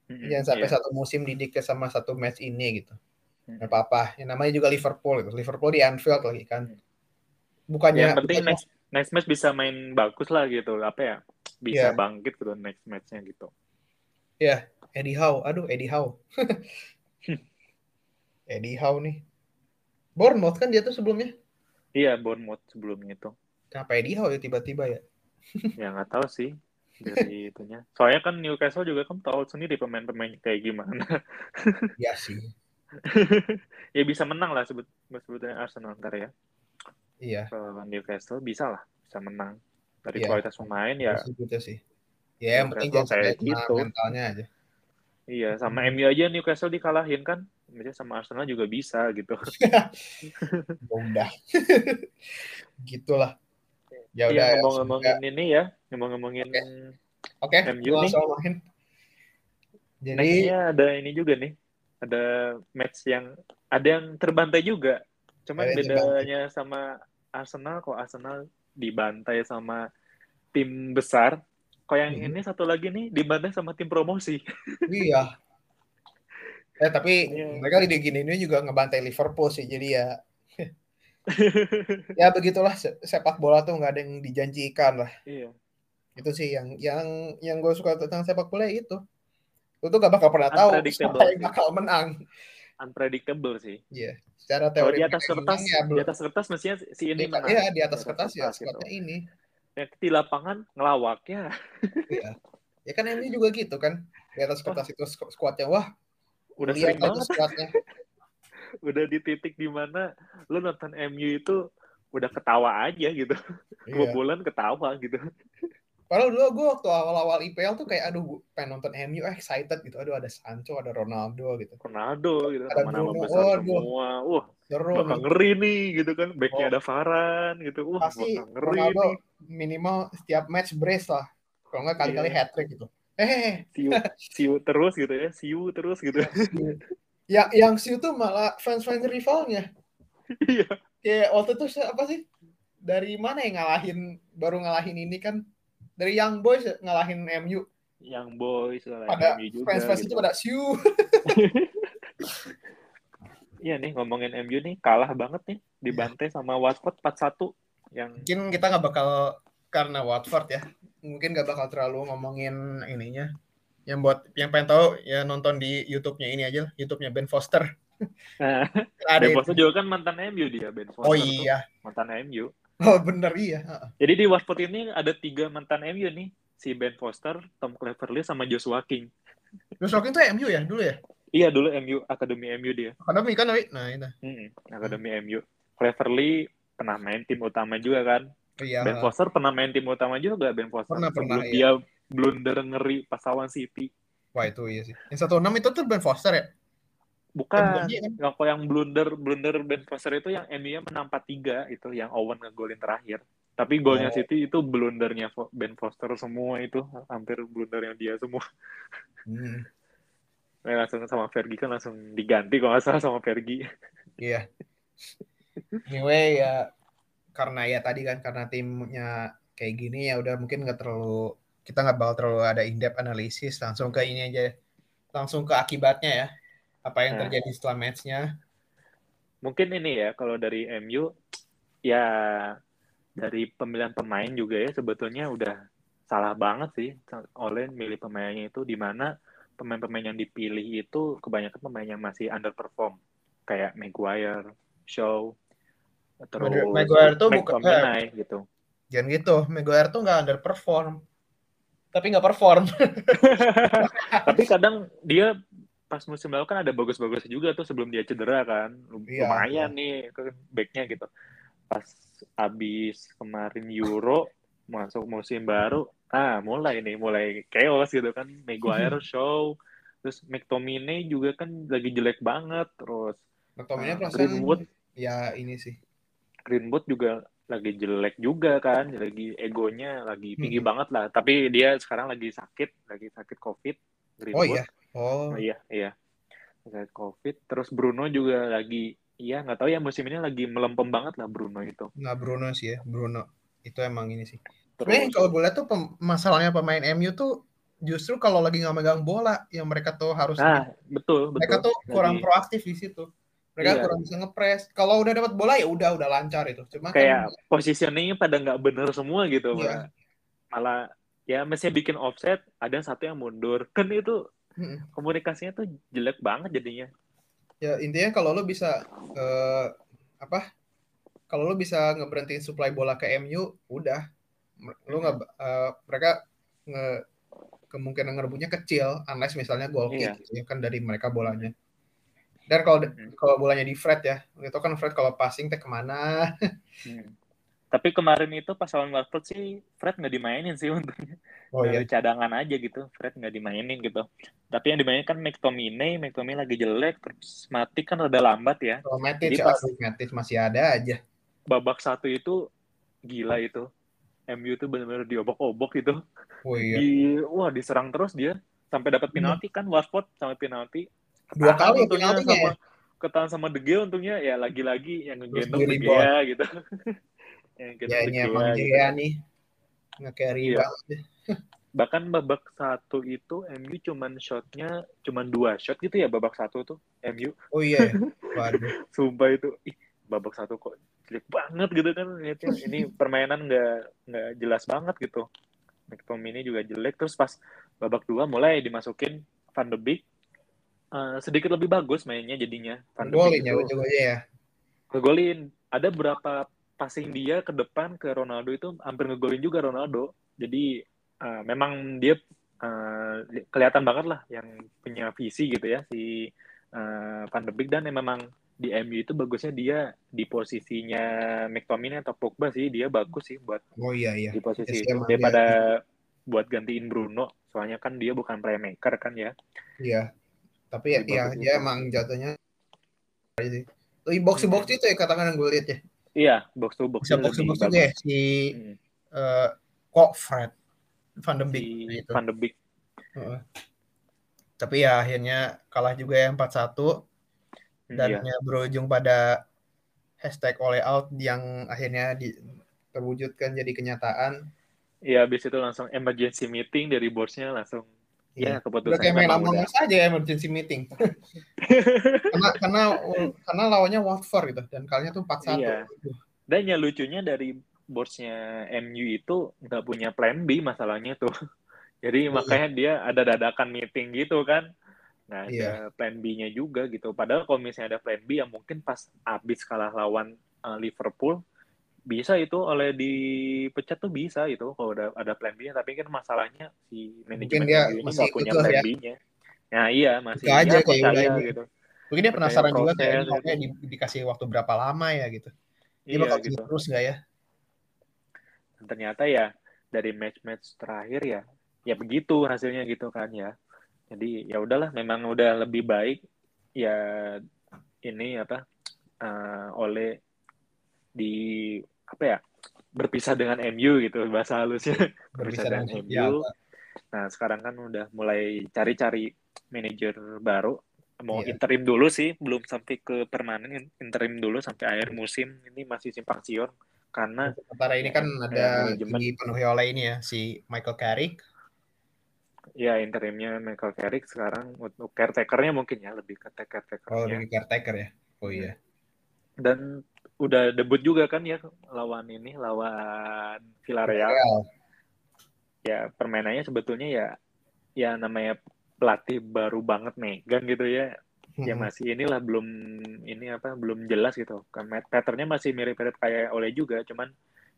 Mm-hmm, Jangan sampai yeah. satu musim didikte sama satu match ini gitu. Mm. Gak apa-apa. Yang namanya juga Liverpool gitu. Liverpool di Anfield lagi kan. Bukannya yang penting bukannya, next next match bisa main bagus lah gitu. Apa ya? Bisa yeah. bangkit gitu next matchnya gitu. Ya, yeah. Eddie Howe. Aduh, Eddie Howe. Eddie Howe nih. Bournemouth kan dia tuh sebelumnya? Iya, Bournemouth sebelumnya itu. Kenapa Eddie Howe ya tiba-tiba ya? ya nggak tahu sih dari itunya. Soalnya kan Newcastle juga kan tahu sendiri pemain-pemain kayak gimana. Iya sih. ya bisa menang lah sebut sebetulnya Arsenal ntar ya. Iya. Kalau Newcastle bisa lah bisa menang dari ya. kualitas pemain ya. Gitu sih. Ya yang penting jangan kayak gitu. mentalnya aja. Iya, sama. MU aja Newcastle dikalahin kan. Misalnya sama Arsenal juga bisa gitu. Udah. Gitulah. Ya iya, udah. Ya, ngomong-ngomongin ini ya, ngomong-ngomongin Oke. Okay. MU nih. Jadi Nextnya ada ini juga nih. Ada match yang ada yang terbantai juga. Cuman bedanya sama Arsenal kok Arsenal dibantai sama tim besar. Kok yang hmm. ini satu lagi nih dibantai sama tim promosi. Iya. Eh tapi yeah. mereka di gini ini juga ngebantai Liverpool sih. Jadi ya ya begitulah sepak bola tuh nggak ada yang dijanjikan lah. Iya. Itu sih yang yang yang gue suka tentang sepak bola itu. Lu tuh gak bakal pernah tahu siapa yang bakal menang. Unpredictable sih. Iya. Yeah. Secara teori di atas kertas, ya, di atas kertas mestinya si ini menang. Iya, di atas kertas, ya gitu. ini. Ya, di lapangan ngelawak ya. iya. Ya kan ini juga gitu kan. Di atas kertas itu skuadnya wah. Udah sering banget. Skuadnya udah di titik di mana lo nonton MU itu udah ketawa aja gitu iya. bulan ketawa gitu Padahal dulu gue waktu awal-awal IPL tuh kayak aduh pengen nonton MU eh, excited gitu. Aduh ada Sancho, ada Ronaldo gitu. Ronaldo gitu. Ada nama besar oh, semua. Wah, seru bakal ngeri nih gitu kan. Backnya oh. ada Varan gitu. Wah, Pasti ngeri Ronaldo nih. minimal setiap match brace lah. Kalau nggak kali-kali yeah. hat trick gitu. Eh, siu, siu terus gitu ya. Siu terus gitu. Ya, yang yang Siu tuh malah fans-fans rivalnya. Iya. Kayak waktu itu apa sih? Dari mana yang ngalahin baru ngalahin ini kan? Dari Young Boys ngalahin MU. Young Boys ngalahin pada MU juga. Fans-fans gitu. itu pada Siu. Iya nih ngomongin MU nih kalah banget nih dibantai sama Watford 4-1 yang mungkin kita nggak bakal karena Watford ya mungkin nggak bakal terlalu ngomongin ininya yang buat yang pengen tahu ya nonton di YouTube-nya ini aja, YouTube-nya Ben Foster. Nah, ada Ben Foster juga kan mantan MU dia Ben Foster. Oh iya. mantan MU. Oh bener iya. Jadi di Watford ini ada tiga mantan MU nih, si Ben Foster, Tom Cleverley, sama Joshua King. Joshua King tuh MU ya dulu ya? Iya dulu MU, Akademi MU dia. Akademi kan, nah itu. Hmm, Akademi hmm. MU. Cleverley pernah main tim utama juga kan. Iya. Ben Foster pernah main tim utama juga Ben Foster. Pernah, pernah, iya. dia blunder ngeri pas lawan City. Wah itu iya sih. Yang satu enam itu tuh Ben Foster ya? Bukan. Yang kok yang blunder blunder Ben Foster itu yang MU menang 4-3 itu yang Owen ngegolin terakhir. Tapi golnya oh. City itu blundernya Ben Foster semua itu hampir blundernya dia semua. Hmm. nah, langsung sama Fergie kan langsung diganti kalau nggak salah sama Fergie. Iya. Anyway ya karena ya tadi kan karena timnya kayak gini ya udah mungkin nggak terlalu kita nggak bakal terlalu ada in-depth analisis langsung ke ini aja langsung ke akibatnya ya apa yang nah. terjadi setelah matchnya mungkin ini ya kalau dari MU ya dari pemilihan pemain juga ya sebetulnya udah salah banget sih oleh milih pemainnya itu di mana pemain-pemain yang dipilih itu kebanyakan pemain yang masih underperform kayak Maguire, Shaw, terus Maguire tuh bukan eh, gitu. Jangan gitu, Maguire tuh nggak underperform tapi nggak perform. tapi kadang dia pas musim lalu kan ada bagus-bagus juga tuh sebelum dia cedera kan. Iya, Lumayan iya. nih ke backnya gitu. Pas abis kemarin Euro masuk musim baru, ah mulai nih, mulai chaos gitu kan. Maguire show, terus McTominay juga kan lagi jelek banget, terus McTominay uh, Greenwood ya ini sih. Greenwood juga lagi jelek juga kan, lagi egonya lagi tinggi hmm. banget lah. Tapi dia sekarang lagi sakit, lagi sakit COVID. Greenwood. Oh iya. Oh. oh iya, iya. Sakit COVID. Terus Bruno juga lagi, iya nggak tahu ya musim ini lagi melempem banget lah Bruno itu. Nggak Bruno sih ya, Bruno itu emang ini sih. Terus, kalau boleh tuh masalahnya pemain MU tuh justru kalau lagi nggak megang bola yang mereka tuh harus nah, betul mereka betul. tuh kurang lagi, proaktif di situ mereka iya. kurang bisa ngepres kalau udah dapat bola ya udah udah lancar itu cuma kayak kan, positioningnya pada nggak bener semua gitu iya. malah ya mesti bikin offset ada satu yang mundur kan itu hmm. komunikasinya tuh jelek banget jadinya ya intinya kalau lo bisa uh, apa kalau lo bisa ngeberhentiin supply bola ke MU udah lo nggak uh, mereka nge kemungkinan ngerebutnya kecil unless misalnya goal kick iya. ya kan dari mereka bolanya dan kalau hmm. kalau bolanya di Fred ya itu kan Fred kalau passing teh ke mana hmm. Tapi kemarin itu pas lawan Watford sih Fred nggak dimainin sih untungnya oh, iya. cadangan aja gitu Fred nggak dimainin gitu tapi yang dimainin kan McTominay McTominay lagi jelek terus mati kan udah lambat ya oh, Matic, Jadi pas Matic masih ada aja babak satu itu gila itu MU tuh benar-benar diobok-obok itu. Oh iya. Di, wah diserang terus dia sampai dapat hmm. penalti kan Watford sampai penalti. Dua kali penaltinya sama, ya. Ketahan sama De Gea untungnya ya lagi-lagi yang ngegendong De Gea gitu. yang ya ini emang De Gea gitu. nih nge-carry iya. banget. Bahkan babak satu itu MU cuman shotnya cuman dua shot gitu ya babak satu tuh MU. Oh iya. Ya? Waduh. Sumpah itu. Ih, babak satu kok jelek banget gitu kan lihatnya ini permainan nggak nggak jelas banget gitu McTominay juga jelek terus pas babak dua mulai dimasukin Van de Beek uh, sedikit lebih bagus mainnya jadinya Van de Beek ya ya ngegolin ada berapa passing dia ke depan ke Ronaldo itu hampir ngegolin juga Ronaldo. Jadi uh, memang dia uh, kelihatan banget lah yang punya visi gitu ya si uh, Van de Beek. Dan yang memang di MU itu bagusnya dia di posisinya McTominay atau Pogba sih dia bagus sih buat oh iya iya. di posisi yes, itu daripada dia. buat gantiin Bruno. Soalnya kan dia bukan playmaker kan ya. Iya. Tapi ya iya dia emang jatuhnya di box box itu ya katakan yang gue lihat ya iya box to box bisa box to box juga ya si hmm. uh, kok Fred Van de Beek si itu. Van de Beek uh, tapi ya akhirnya kalah juga ya empat satu dan iya. berujung pada hashtag oleh out yang akhirnya di, terwujudkan jadi kenyataan. Iya, habis itu langsung emergency meeting dari bosnya langsung ya keputusan. Udah kayak main Among Us aja emergency meeting. karena karena karena lawannya Watford gitu dan kalinya tuh 4-1. Iya. Dan yang lucunya dari bosnya MU itu nggak punya plan B masalahnya tuh. Jadi iya. makanya dia ada dadakan meeting gitu kan Nah, ada yeah. plan B-nya juga gitu. Padahal kalau misalnya ada plan B yang mungkin pas habis kalah lawan uh, Liverpool bisa itu oleh dipecat tuh bisa itu kalau udah ada plan B-nya tapi kan masalahnya si manajemen dia nggak punya plan ya. B-nya. Nah, iya masih Buka aja ya, kayak udah gitu. Mungkin dia penasaran juga kayak gitu. di, dikasih waktu berapa lama ya gitu. Dia iya, bakal gitu. terus nggak ya? Dan ternyata ya dari match-match terakhir ya ya begitu hasilnya gitu kan ya jadi ya udahlah memang udah lebih baik ya ini apa uh, oleh di apa ya berpisah dengan MU gitu bahasa halusnya. Berpisah, berpisah dengan MU ya, nah sekarang kan udah mulai cari-cari manajer baru. Mau yeah. interim dulu sih belum sampai ke permanen. Interim dulu sampai akhir musim. Ini masih simpang siur karena sementara ini kan ada dipenuhi oleh ini ya si Michael Carrick. Ya interimnya Michael Carrick sekarang untuk caretakernya mungkin ya lebih ke caretaker oh lebih caretaker ya? Oh iya. Dan udah debut juga kan ya lawan ini lawan Villarreal, Villarreal. ya permainannya sebetulnya ya ya namanya pelatih baru banget Megan gitu ya hmm. ya masih inilah belum ini apa belum jelas gitu kan patternnya masih mirip-mirip kayak oleh juga cuman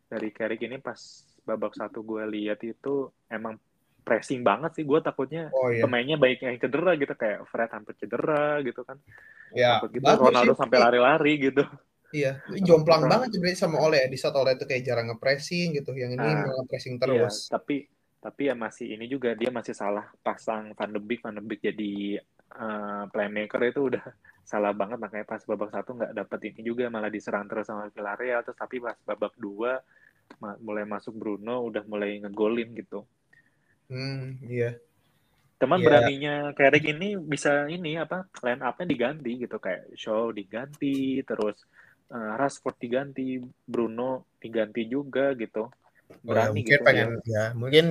dari Carrick ini pas babak satu gue lihat itu emang pressing banget sih gue takutnya oh, iya. pemainnya baik yang cedera gitu kayak Fred hampir cedera gitu kan ya gitu Ronaldo sih. sampai lari-lari gitu iya jomplang banget berarti sama Oleh di saat Oleh itu kayak jarang ngepressing gitu yang ini nah, ngepressing iya, terus iya, tapi tapi ya masih ini juga dia masih salah pasang Van de Beek Van de Beek jadi uh, playmaker itu udah salah banget makanya pas babak satu nggak dapet ini juga malah diserang terus sama Villarreal terus tapi pas babak dua mulai masuk Bruno udah mulai ngegolin gitu Hmm, iya. Teman yeah. beraninya Carrick ini bisa ini apa line up-nya diganti gitu kayak Show diganti, terus uh, Rashford diganti, Bruno diganti juga gitu. Berani oh, ya, mungkin gitu pengen ya. ya. Mungkin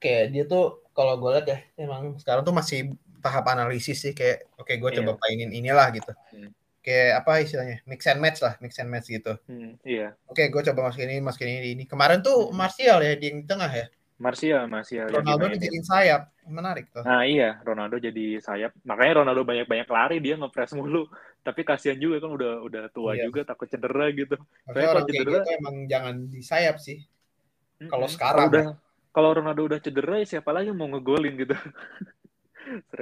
kayak dia tuh kalau gue lihat ya emang sekarang tuh masih tahap analisis sih kayak oke okay, gue coba yeah. mainin inilah gitu hmm. kayak apa istilahnya mix and match lah mix and match gitu hmm, iya oke okay, gue coba masukin ini masukin ini ini kemarin tuh hmm. Martial ya di tengah ya Martial Martial Ronaldo jadi sayap menarik tuh nah iya Ronaldo jadi sayap makanya Ronaldo banyak banyak lari dia ngepres mulu tapi kasihan juga kan udah udah tua iya. juga takut cedera gitu Makanya kalau cedera gitu emang jangan di sayap sih kalau hmm, sekarang udah ya. kalau Ronaldo udah cedera ya siapa lagi mau ngegolin gitu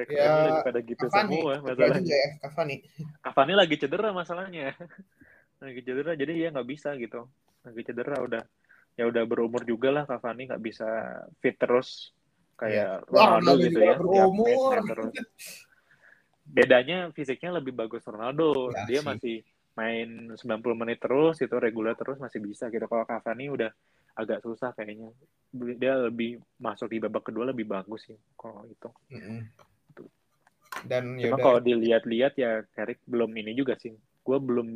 ya, pada gitu Cavani, semua masalahnya. Ya, Cavani. Cavani lagi cedera masalahnya. lagi cedera jadi dia nggak bisa gitu. Lagi cedera udah ya udah berumur juga lah Cavani nggak bisa fit terus kayak ya. Ronaldo Wah, gitu ya. Berumur. terus. Bedanya fisiknya lebih bagus Ronaldo. Ya, dia sih. masih main 90 menit terus itu reguler terus masih bisa gitu. Kalau Cavani udah agak susah kayaknya dia lebih masuk di babak kedua lebih bagus sih kalau itu. Mm-hmm. Dan cuma kalau dilihat-lihat ya Carrick belum ini juga sih. Gue belum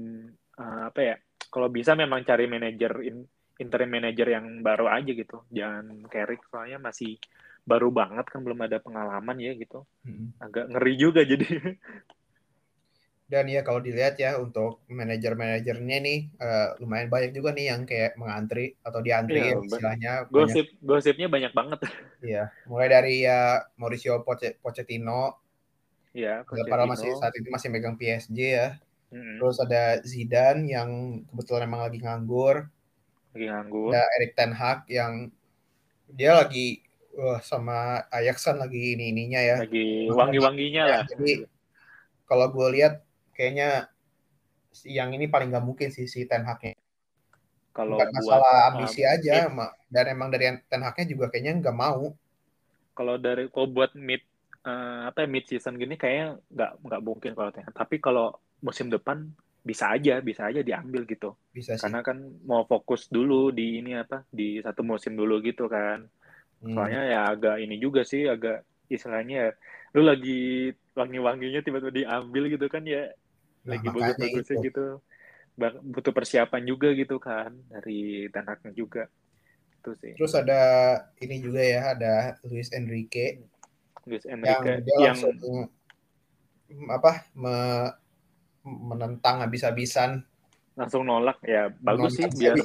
uh, apa ya? Kalau bisa memang cari manajer in, interim manager yang baru aja gitu. Jangan Carrick soalnya masih baru banget kan belum ada pengalaman ya gitu. Agak ngeri juga jadi. Dan ya kalau dilihat ya untuk manajer-manajernya nih uh, lumayan banyak juga nih yang kayak mengantri atau diantri ya, istilahnya. Gosip banyak. gosipnya banyak banget. Iya, mulai dari ya Mauricio Pochettino. Iya, Para masih saat itu masih megang PSG ya. Mm-hmm. Terus ada Zidane yang kebetulan emang lagi nganggur. Lagi nganggur. Ada Erik Ten Hag yang dia lagi wah sama Ajax kan lagi ini ininya ya. Lagi wangi-wanginya ya, lah. Jadi kalau gue lihat kayaknya yang ini paling nggak mungkin sih si Ten Hag-nya. Kalau Bukan masalah buat, ambisi um, aja, mid, dan emang dari Ten Hag-nya juga kayaknya nggak mau. Kalau dari kalau buat mid uh, apa ya, mid season gini kayaknya nggak nggak mungkin kalau Ten Hag. Tapi kalau musim depan bisa aja bisa aja diambil gitu. Bisa sih. Karena kan mau fokus dulu di ini apa di satu musim dulu gitu kan. Hmm. Soalnya ya agak ini juga sih agak istilahnya lu lagi wangi-wanginya tiba-tiba diambil gitu kan ya nah, lagi bagus-bagusnya gitu butuh persiapan juga gitu kan dari tanaknya juga itu sih terus ada ini juga ya ada Luis Enrique Luis Enrique yang, yang apa me, menentang habis-habisan. Langsung nolak ya bagus sih biar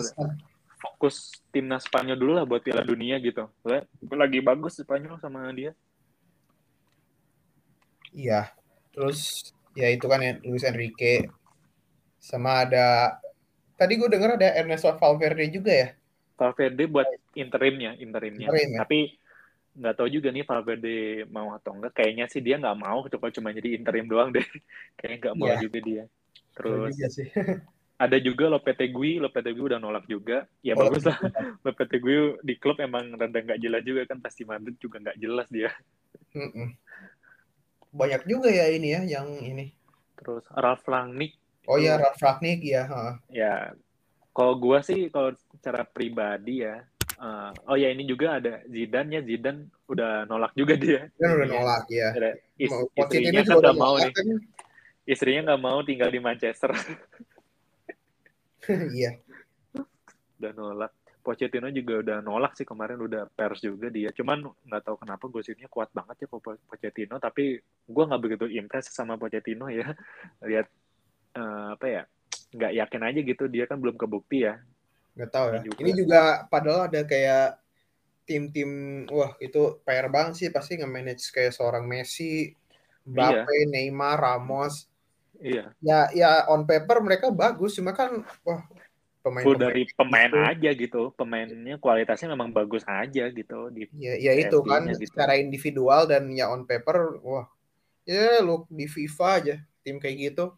fokus timnas Spanyol dulu lah buat Piala Dunia gitu. Lagi bagus Spanyol sama dia. Iya terus ya itu kan ya, Luis Enrique. Sama ada tadi gue dengar ada Ernesto Valverde juga ya? Valverde buat interimnya interimnya. Interim, ya? tapi nggak tahu juga nih Valverde mau atau enggak kayaknya sih dia nggak mau coba cuma jadi interim doang deh. Kayaknya nggak mau yeah. juga dia. Terus juga sih. ada juga Lopetegui Lopetegui udah nolak juga. Ya oh, bagus lah. Lopetegui di klub emang rada nggak jelas juga kan. Pasti Madrid juga nggak jelas dia. Mm -mm banyak juga ya ini ya yang ini. Terus Ralf Rangnick. Oh ya Ralf Rangnick ya. Ya, kalau gua sih kalau secara pribadi ya, uh, oh ya ini juga ada Zidane ya Zidane udah nolak juga dia. Dia udah nolak ya. Is, istrinya kan nggak mau nih. Kan? Istrinya nggak mau tinggal di Manchester. Iya. udah nolak. Pochettino juga udah nolak sih kemarin udah pers juga dia. Cuman nggak tahu kenapa gosipnya kuat banget ya Pochettino. Tapi gue nggak begitu impress sama Pochettino ya. Lihat uh, apa ya nggak yakin aja gitu dia kan belum kebukti ya. Nggak tahu ya. Juga. Ini juga padahal ada kayak tim-tim wah itu PR banget sih pasti nge-manage kayak seorang Messi, Mbappe, iya. Neymar, Ramos. Iya. Ya ya on paper mereka bagus cuma kan wah pemain, pemain dari pemain itu. aja gitu pemainnya kualitasnya memang bagus aja gitu di ya, ya itu kan gitu. secara individual dan ya on paper wah ya lu di FIFA aja tim kayak gitu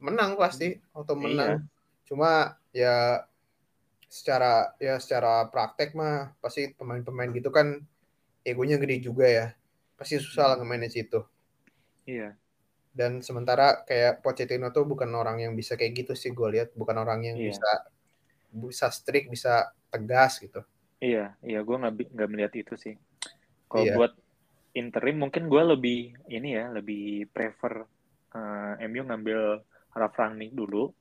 menang pasti atau iya. menang iya. cuma ya secara ya secara praktek mah pasti pemain-pemain gitu kan egonya gede juga ya pasti susah lah hmm. nge-manage itu iya dan sementara kayak Pochettino tuh bukan orang yang bisa kayak gitu sih gue lihat bukan orang yang iya. bisa bisa strict bisa tegas gitu iya iya gue nggak nggak melihat itu sih kalau iya. buat interim mungkin gue lebih ini ya lebih prefer uh, MU ngambil Ralf Rangnick dulu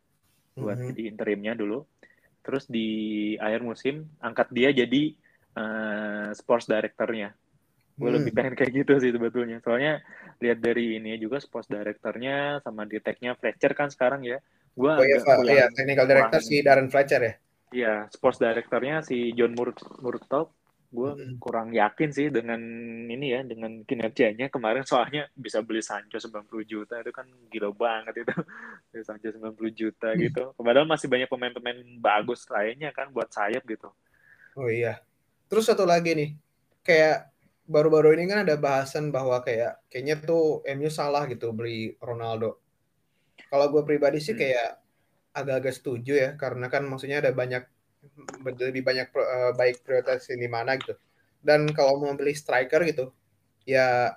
buat mm -hmm. jadi interimnya dulu terus di akhir musim angkat dia jadi uh, sports directornya. Gue hmm. lebih pengen kayak gitu sih sebetulnya. Soalnya lihat dari ini juga sports directornya sama di tagnya Fletcher kan sekarang ya. Gue oh, iya, kurang, iya technical director kurang, si Darren Fletcher ya? Iya sports directornya si John Mur Murtaugh gue hmm. kurang yakin sih dengan ini ya dengan kinerjanya kemarin soalnya bisa beli Sancho 90 juta itu kan gila banget itu beli Sancho 90 juta hmm. gitu padahal masih banyak pemain-pemain bagus lainnya kan buat sayap gitu oh iya terus satu lagi nih kayak baru-baru ini kan ada bahasan bahwa kayak kayaknya tuh MU salah gitu beli Ronaldo. Kalau gue pribadi sih hmm. kayak agak-agak setuju ya karena kan maksudnya ada banyak lebih banyak uh, baik prioritas di mana gitu. Dan kalau mau beli striker gitu ya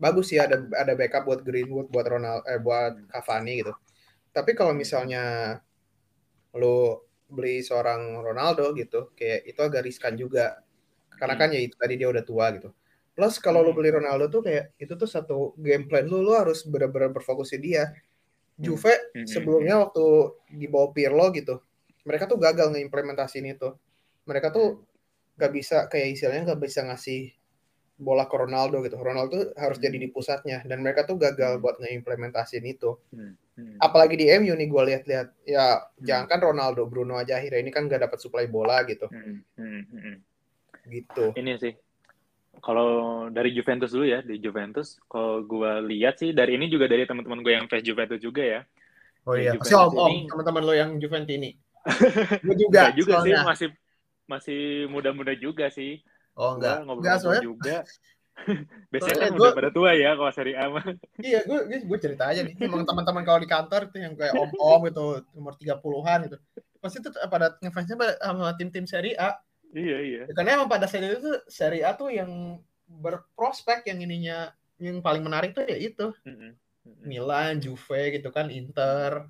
bagus sih ada ada backup buat Greenwood buat Ronald eh buat Cavani gitu. Tapi kalau misalnya lo beli seorang Ronaldo gitu kayak itu agak riskan juga karena hmm. kan ya itu tadi dia udah tua gitu plus kalau lu hmm. beli Ronaldo tuh kayak itu tuh satu game plan lu lu harus benar-benar berfokus di dia hmm. Juve sebelumnya waktu di bawah Pirlo gitu mereka tuh gagal ngeimplementasiin itu. Mereka tuh gak bisa kayak istilahnya gak bisa ngasih bola ke Ronaldo gitu. Ronaldo harus jadi di pusatnya. Dan mereka tuh gagal buat ngeimplementasiin itu. Apalagi di MU nih gue lihat-lihat. Ya jangan kan Ronaldo, Bruno aja akhirnya ini kan gak dapat suplai bola gitu. Gitu. Ini sih. Kalau dari Juventus dulu ya di Juventus. Kalau gue lihat sih dari ini juga dari teman-teman gue yang fans Juventus juga ya. Oh iya. Pasti om om teman-teman lo yang Juventus ini gue juga juga sih masih masih muda-muda juga sih oh enggak ngobrol enggak soalnya juga Biasanya kan udah pada tua ya kalau seri A mah. Iya, gue gue cerita aja nih. Emang teman-teman kalau di kantor itu yang kayak om-om gitu, umur 30-an gitu. Pasti tuh pada ngefansnya sama tim-tim seri A. Iya iya. Ya, karena emang pada saat itu tuh Serie A tuh yang berprospek yang ininya yang paling menarik tuh ya itu. Mm-hmm. Milan, Juve gitu kan, Inter.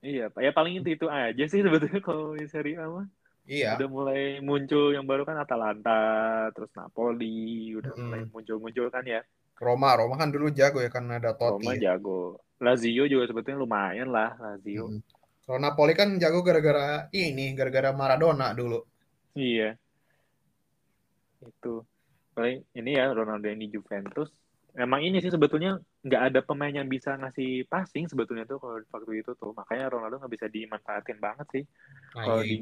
Iya, Pak. Ya paling itu itu aja sih sebetulnya kalau di Serie A mah. Iya. Udah mulai muncul yang baru kan Atalanta, terus Napoli, udah mm. mulai muncul-muncul kan ya. Roma, Roma kan dulu jago ya karena ada Totti. Roma ya. jago. Lazio juga sebetulnya lumayan lah, Lazio. Mm. Kalau Napoli kan jago gara-gara ini, gara-gara Maradona dulu. Iya. Itu. Paling ini ya Ronaldo yang di Juventus. Emang ini sih sebetulnya nggak ada pemain yang bisa ngasih passing sebetulnya tuh kalau waktu itu tuh. Makanya Ronaldo nggak bisa dimanfaatin banget sih. Nah, kalau iya, di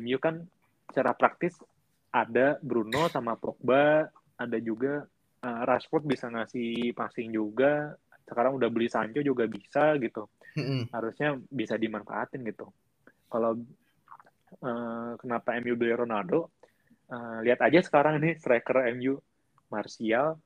MU kan secara praktis ada Bruno sama Pogba, ada juga uh, Rashford bisa ngasih passing juga. Sekarang udah beli Sancho juga bisa gitu. Harusnya bisa dimanfaatin gitu. Kalau uh, kenapa MU beli Ronaldo uh, lihat aja sekarang nih striker MU Martial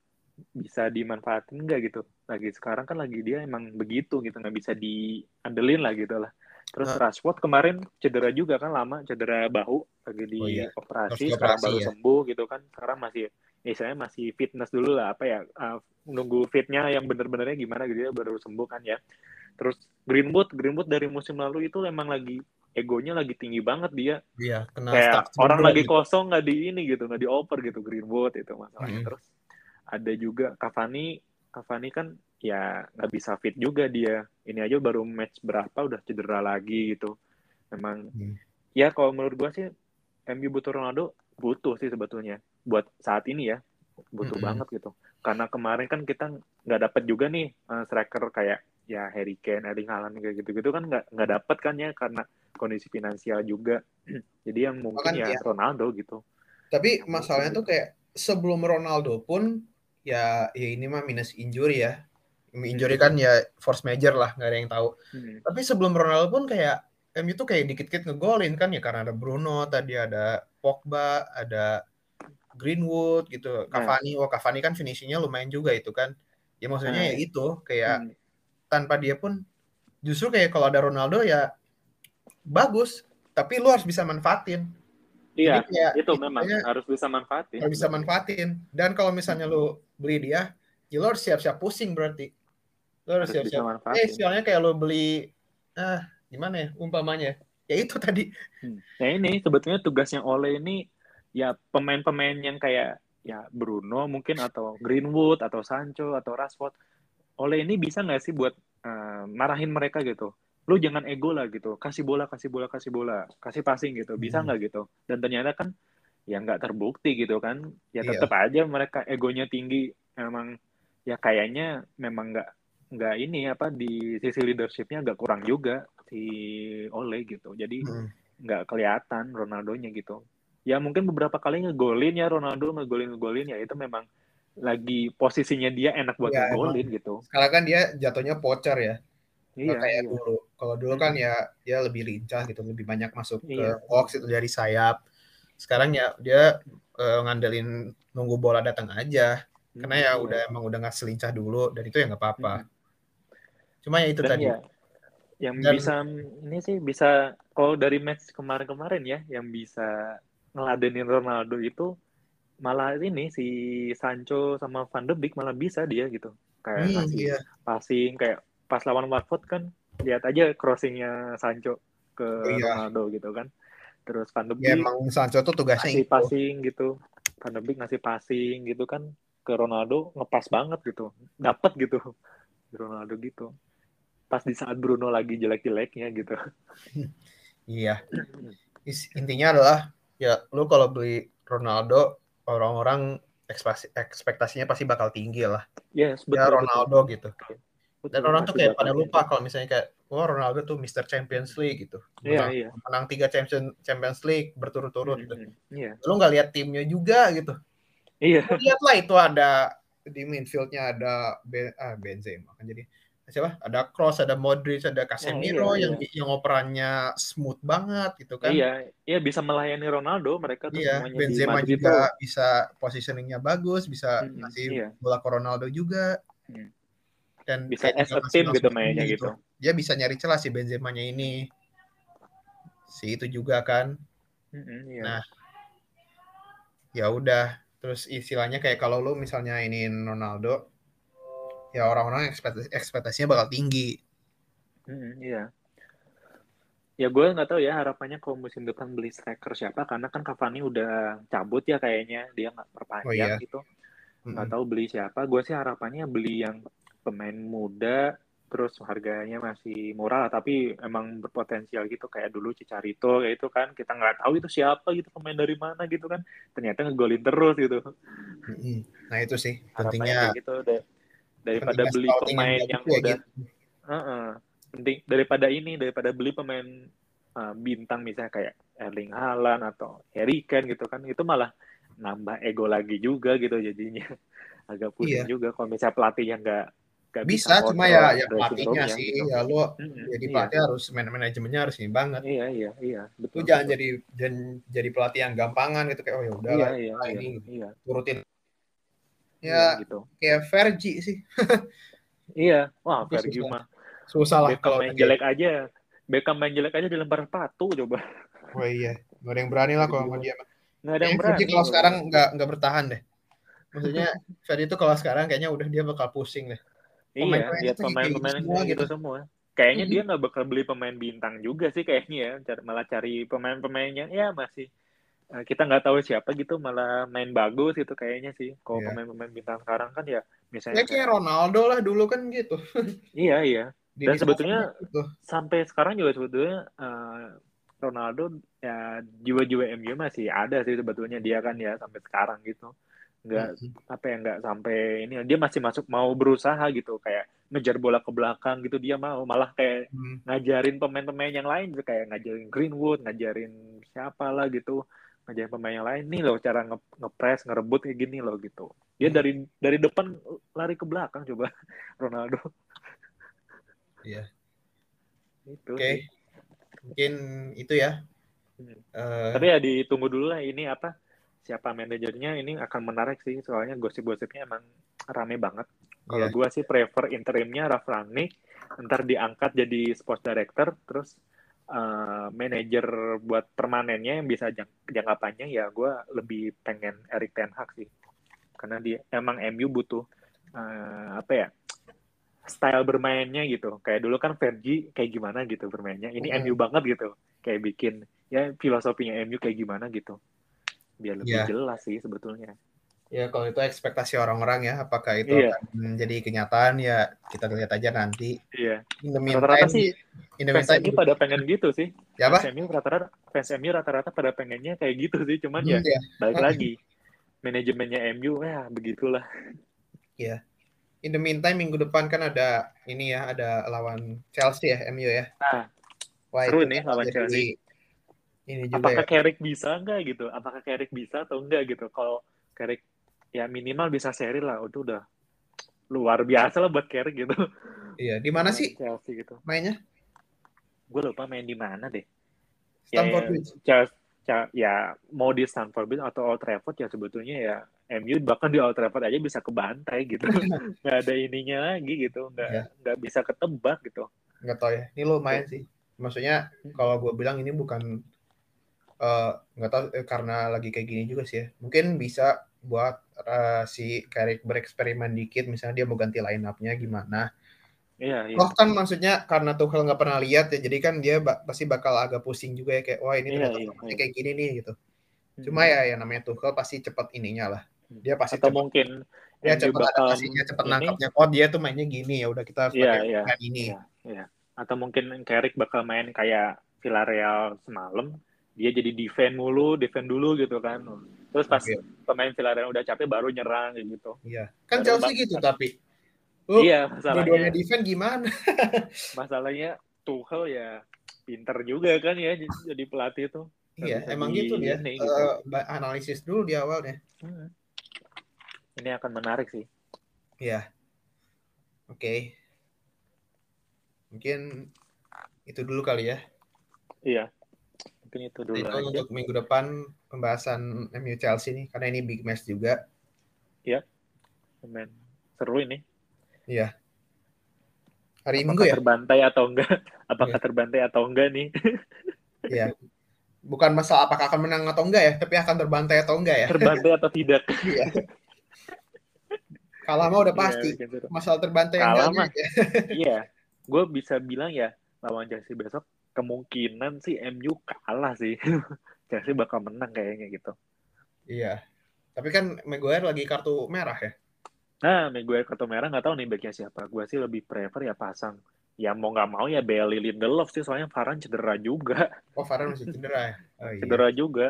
bisa dimanfaatin nggak gitu lagi sekarang kan lagi dia emang begitu gitu nggak bisa diandelin lah gitu lah terus nah. Rashford kemarin cedera juga kan lama cedera bahu lagi di oh, iya. operasi sekarang baru ya. sembuh gitu kan sekarang masih misalnya masih fitness dulu lah apa ya uh, nunggu fitnya yang bener-benernya gimana gitu ya baru sembuh kan ya terus Greenwood Greenwood dari musim lalu itu emang lagi egonya lagi tinggi banget dia. Iya, kena kayak orang lagi gitu. kosong nggak di ini gitu, nggak dioper gitu Greenwood itu masalahnya. Mm. Terus ada juga Cavani, Cavani kan ya nggak bisa fit juga dia. Ini aja baru match berapa udah cedera lagi gitu. Memang mm. ya kalau menurut gua sih MU butuh Ronaldo butuh sih sebetulnya buat saat ini ya butuh mm -hmm. banget gitu. Karena kemarin kan kita nggak dapat juga nih uh, striker kayak ya Harry Kane, Erling Haaland kayak gitu-gitu kan nggak nggak dapat kan ya karena kondisi finansial juga. Jadi yang mungkin ya, ya Ronaldo gitu. Tapi masalahnya tuh kayak sebelum Ronaldo pun ya ya ini mah minus injury ya. Injury kan ya force major lah, nggak ada yang tahu. Hmm. Tapi sebelum Ronaldo pun kayak MU tuh kayak dikit-dikit ngegolin kan ya karena ada Bruno, tadi ada Pogba, ada Greenwood gitu. Nah. Cavani, nah. oh Cavani kan finishingnya lumayan juga itu kan. Ya maksudnya nah. ya itu kayak hmm tanpa dia pun justru kayak kalau ada Ronaldo ya bagus, tapi lu harus bisa manfaatin. Iya, kayak, itu memang harus bisa manfaatin. Harus bisa manfaatin. Dan kalau misalnya lu beli dia, ya lu harus siap-siap pusing berarti. Lu harus siap-siap. Eh, soalnya kayak lu beli ah gimana ya umpamanya? Ya itu tadi. Hmm. Ya ini sebetulnya tugasnya Ole ini ya pemain-pemain yang kayak ya Bruno mungkin atau Greenwood atau Sancho atau Rashford oleh ini bisa nggak sih buat uh, marahin mereka gitu lu jangan ego lah gitu kasih bola kasih bola kasih bola kasih passing gitu bisa hmm. nggak hmm. gitu dan ternyata kan ya nggak terbukti gitu kan ya iya. tetap iya. aja mereka egonya tinggi emang ya kayaknya memang nggak nggak ini apa di sisi leadershipnya agak kurang juga si Ole gitu jadi hmm. nggak hmm. kelihatan Ronaldonya gitu ya mungkin beberapa kali ngegolin ya Ronaldo ngegolin ngegolin ya itu memang lagi posisinya dia enak buat ya, ngegolin gitu sekarang kan dia jatuhnya pocher ya Iya, kayak iya. dulu. Kalau dulu kan ya dia lebih lincah gitu, lebih banyak masuk iya. ke box itu dari sayap. Sekarang ya dia uh, ngandelin nunggu bola datang aja. Karena ya iya. udah emang udah nggak selincah dulu dan itu ya nggak apa-apa. Hmm. Cuma ya itu dan tadi. Ya, yang dan, bisa ini sih bisa kalau dari match kemarin-kemarin ya yang bisa ngeladenin Ronaldo itu malah ini si Sancho sama Van de Beek malah bisa dia gitu kayak hmm, iya. passing kayak pas lawan Watford kan lihat aja crossingnya Sancho ke iya. Ronaldo gitu kan. Terus Van de Beek ya, emang Sancho tuh tugasnya ngasih itu. passing gitu. Van de Beek ngasih passing gitu kan ke Ronaldo ngepas banget gitu. Dapat gitu Ronaldo gitu. Pas di saat Bruno lagi jelek-jeleknya gitu. Iya. Intinya adalah ya lu kalau beli Ronaldo orang-orang ekspektasinya pasti bakal tinggi lah. Yes, betul, ya Ronaldo betul. gitu dan orang tuh kayak pada lupa kalau misalnya kayak wah oh, Ronaldo tuh Mr. Champions League gitu. Iya, menang, iya. menang tiga Champions Champions League berturut-turut gitu. Mm -hmm. Iya. Lu nggak lihat timnya juga gitu. Iya. Lihatlah itu ada di midfieldnya ada ben, ah, Benzema kan jadi siapa? Ada Cross, ada Modric, ada Casemiro oh, iya, yang iya. yang operannya smooth banget gitu kan. Iya, iya bisa melayani Ronaldo mereka tuh iya, semuanya Benzema juga itu. bisa positioningnya bagus, bisa hmm, ngasih iya. bola ke Ronaldo juga. Hmm dan bisa as a team gitu mainnya gitu. gitu. Dia bisa nyari celah si Benzema-nya ini. Si itu juga kan. Mm-hmm, iya. Nah, ya udah. Terus istilahnya kayak kalau lu misalnya ini Ronaldo, ya orang-orang ekspektasi, ekspektasinya bakal tinggi. Mm-hmm, iya. Ya gue nggak tahu ya harapannya kalau musim depan beli striker siapa karena kan Cavani udah cabut ya kayaknya dia nggak perpanjang oh, iya. gitu nggak mm-hmm. tahu beli siapa gue sih harapannya beli yang pemain muda terus harganya masih murah tapi emang berpotensial gitu. Kayak dulu Cicarito kayak itu kan. Kita nggak tahu itu siapa gitu pemain dari mana gitu kan. Ternyata ngegolin terus gitu. Nah itu sih pentingnya gitu deh daripada beli pemain yang, yang udah gitu. uh -uh, penting daripada ini daripada beli pemain uh, bintang misalnya kayak Erling Haaland atau Harry Kane gitu kan. Itu malah nambah ego lagi juga gitu jadinya. Agak pusing iya. juga kalau misalnya pelatih yang nggak Gak bisa, bisa cuma ya ya pelatihnya sih gitu. ya lo hmm, jadi iya. pelatih harus man manajemennya harus ini banget. Iya iya iya betul, lu jangan jadi jangan jadi pelatih yang gampangan gitu kayak oh ya udah iya, iya, ini iya, iya. turutin. Ya iya, gitu. kayak Fergie sih. Iya wah Fergie mah susah lah kalau main jelek aja Beckham main jelek aja dilempar patu coba. Oh iya. Gak ada yang berani lah kalau sama dia nggak ada yang berani kalau sekarang nggak nggak bertahan deh. Maksudnya Fergie itu kalau sekarang kayaknya udah dia bakal pusing deh iya lihat pemain-pemain semua gitu. gitu. semua. Kayaknya dia nggak bakal beli pemain bintang juga sih kayaknya ya malah cari pemain-pemainnya. Ya masih eh, kita nggak tahu siapa gitu malah main bagus itu kayaknya sih. Kalau yeah. pemain-pemain bintang sekarang kan ya misalnya ya kayak Ronaldo lah dulu kan gitu. Iya iya. Dan sebetulnya gitu. sampai sekarang juga sebetulnya uh, Ronaldo ya jiwa-jiwa MU masih ada sih sebetulnya dia kan ya sampai sekarang gitu nggak hmm. apa ya nggak sampai ini dia masih masuk mau berusaha gitu kayak ngejar bola ke belakang gitu dia mau malah kayak hmm. ngajarin pemain-pemain yang lain gitu kayak ngajarin Greenwood ngajarin siapa lah gitu ngajarin pemain yang lain nih loh cara nge ngepres ngerebut kayak gini loh gitu dia hmm. dari dari depan lari ke belakang coba Ronaldo iya itu oke okay. mungkin itu ya hmm. uh, tapi ya ditunggu dulu lah ini apa siapa manajernya ini akan menarik sih soalnya gosip-gosipnya emang rame banget. Kalau yeah. gue sih prefer interimnya Raf Rangnick, ntar diangkat jadi sports director, terus uh, manajer buat permanennya yang bisa jang jangka panjang ya gue lebih pengen Erik Ten Hag sih, karena dia emang MU butuh uh, apa ya style bermainnya gitu. Kayak dulu kan Fergie kayak gimana gitu bermainnya. Ini mm. MU banget gitu. Kayak bikin ya filosofinya MU kayak gimana gitu biar lebih yeah. jelas sih sebetulnya. Ya kalau itu ekspektasi orang-orang ya, apakah itu iya. akan menjadi kenyataan ya kita lihat aja nanti. Iya. Rata-rata sih in fans MU pada pengen gitu sih. Ya apa? Fans MU rata-rata fans MU rata-rata pada pengennya kayak gitu sih, cuman hmm, ya, ya balik lagi manajemennya MU ya begitulah. Iya. In the meantime minggu depan kan ada ini ya, ada lawan Chelsea ya MU ya. Nah, Wah, seru nih lawan Chelsea. Ini juga Apakah ya. Carrick bisa enggak gitu? Apakah Carrick bisa atau enggak gitu? Kalau Carrick ya minimal bisa seri lah. Itu udah luar biasa lah buat Carrick gitu. Iya di mana sih? Chelsea gitu. Mainnya? Gue lupa main di mana deh. Stamford ya, Bridge. Ya, ya mau di Stamford Bridge atau Old Trafford ya sebetulnya ya MU bahkan di Old Trafford aja bisa kebantai gitu. Nggak ada ininya lagi gitu. Nggak ya. nggak bisa ketebak gitu. Nggak tahu ya. Ini lo main sih. Maksudnya kalau gue bilang ini bukan uh, nggak tahu eh, karena lagi kayak gini juga sih ya mungkin bisa buat uh, si Carrick bereksperimen dikit misalnya dia mau ganti line up-nya gimana Iya, iya. Oh kan maksudnya karena Tuchel nggak pernah lihat ya, jadi kan dia ba pasti bakal agak pusing juga ya kayak wah ini iya, iya, iya. kayak gini nih gitu. Cuma hmm. ya yang namanya Tuchel pasti cepat ininya lah. Hmm. Dia pasti atau cepet, mungkin dia cepat adaptasinya, cepat nangkapnya. Oh dia tuh mainnya gini ya udah kita harus iya, iya, ini. Iya, iya. Atau mungkin Carrick bakal main kayak Villarreal semalam, dia jadi defend mulu, defend dulu gitu kan. Terus pas okay. pemain Villarreal udah capek baru nyerang gitu. Iya. Kan baru Chelsea gitu tapi. Oh, iya, masalahnya. defend gimana? masalahnya Tuchel ya pinter juga kan ya jadi pelatih itu. Iya, emang gitu dia. Ini, gitu. Uh, analisis dulu di awal ya. Hmm. Ini akan menarik sih. Iya. Oke. Okay. Mungkin itu dulu kali ya. Iya. Mungkin itu dulu. Itu aja. untuk minggu depan pembahasan MU Chelsea nih karena ini big match juga. Iya. Main seru ini. Iya. Hari Apakah Minggu ya? terbantai atau enggak? Apakah iya. terbantai atau enggak nih? Iya. Bukan masalah apakah akan menang atau enggak ya, tapi akan terbantai atau enggak ya. Terbantai atau tidak. Iya. Kalah mah udah iya, pasti. Ya. Masalah terbantai Kalah mah. Ya. Iya. Gue bisa bilang ya lawan Chelsea besok kemungkinan sih MU kalah sih. Chelsea bakal menang kayaknya gitu. Iya. Tapi kan Maguire lagi kartu merah ya. Nah, Maguire kartu merah nggak tahu nih backnya siapa. Gue sih lebih prefer ya pasang. Ya mau nggak mau ya Bailey Lindelof sih, soalnya Varane cedera juga. Oh, Varane masih cedera ya? Oh, iya. Cedera juga.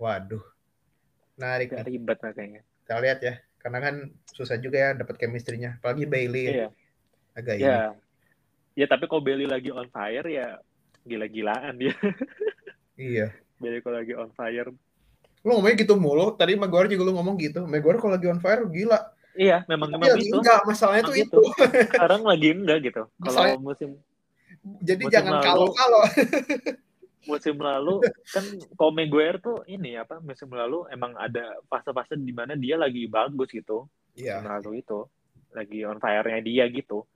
Waduh. Narik nih. Ribet makanya. Kita lihat ya. Karena kan susah juga ya dapat chemistry-nya. Apalagi Bailey. Iya. Agak ya. ini. Ya, tapi kalau Bailey lagi on fire ya gila-gilaan dia. Iya. Jadi kalau lagi on fire. Lu ngomongnya gitu mulu. Tadi Maguire juga lu ngomong gitu. Maguire kalau lagi on fire gila. Iya, memang memang itu. Enggak, masalahnya tuh itu. Sekarang lagi enggak gitu. Kalau musim Jadi musim jangan kalau-kalau. musim lalu kan kalau Maguire tuh ini apa musim lalu emang ada fase-fase di mana dia lagi bagus gitu. Iya. Musim lalu itu lagi on fire-nya dia gitu.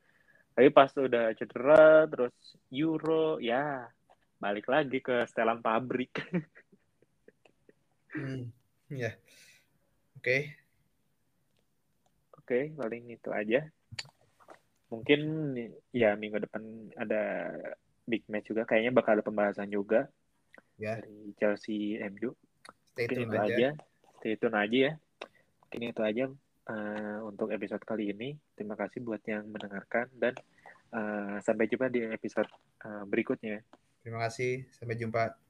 Tapi pas udah cedera terus Euro ya balik lagi ke setelan pabrik. hmm, ya. Yeah. Oke. Okay. Oke, okay, paling itu aja. Mungkin ya minggu depan ada big match juga. Kayaknya bakal ada pembahasan juga yeah. dari Chelsea MU. Stay Mungkin itu aja. aja. Stay tune aja ya. Mungkin itu aja uh, untuk episode kali ini. Terima kasih buat yang mendengarkan dan uh, sampai jumpa di episode uh, berikutnya. Terima kasih. Sampai jumpa.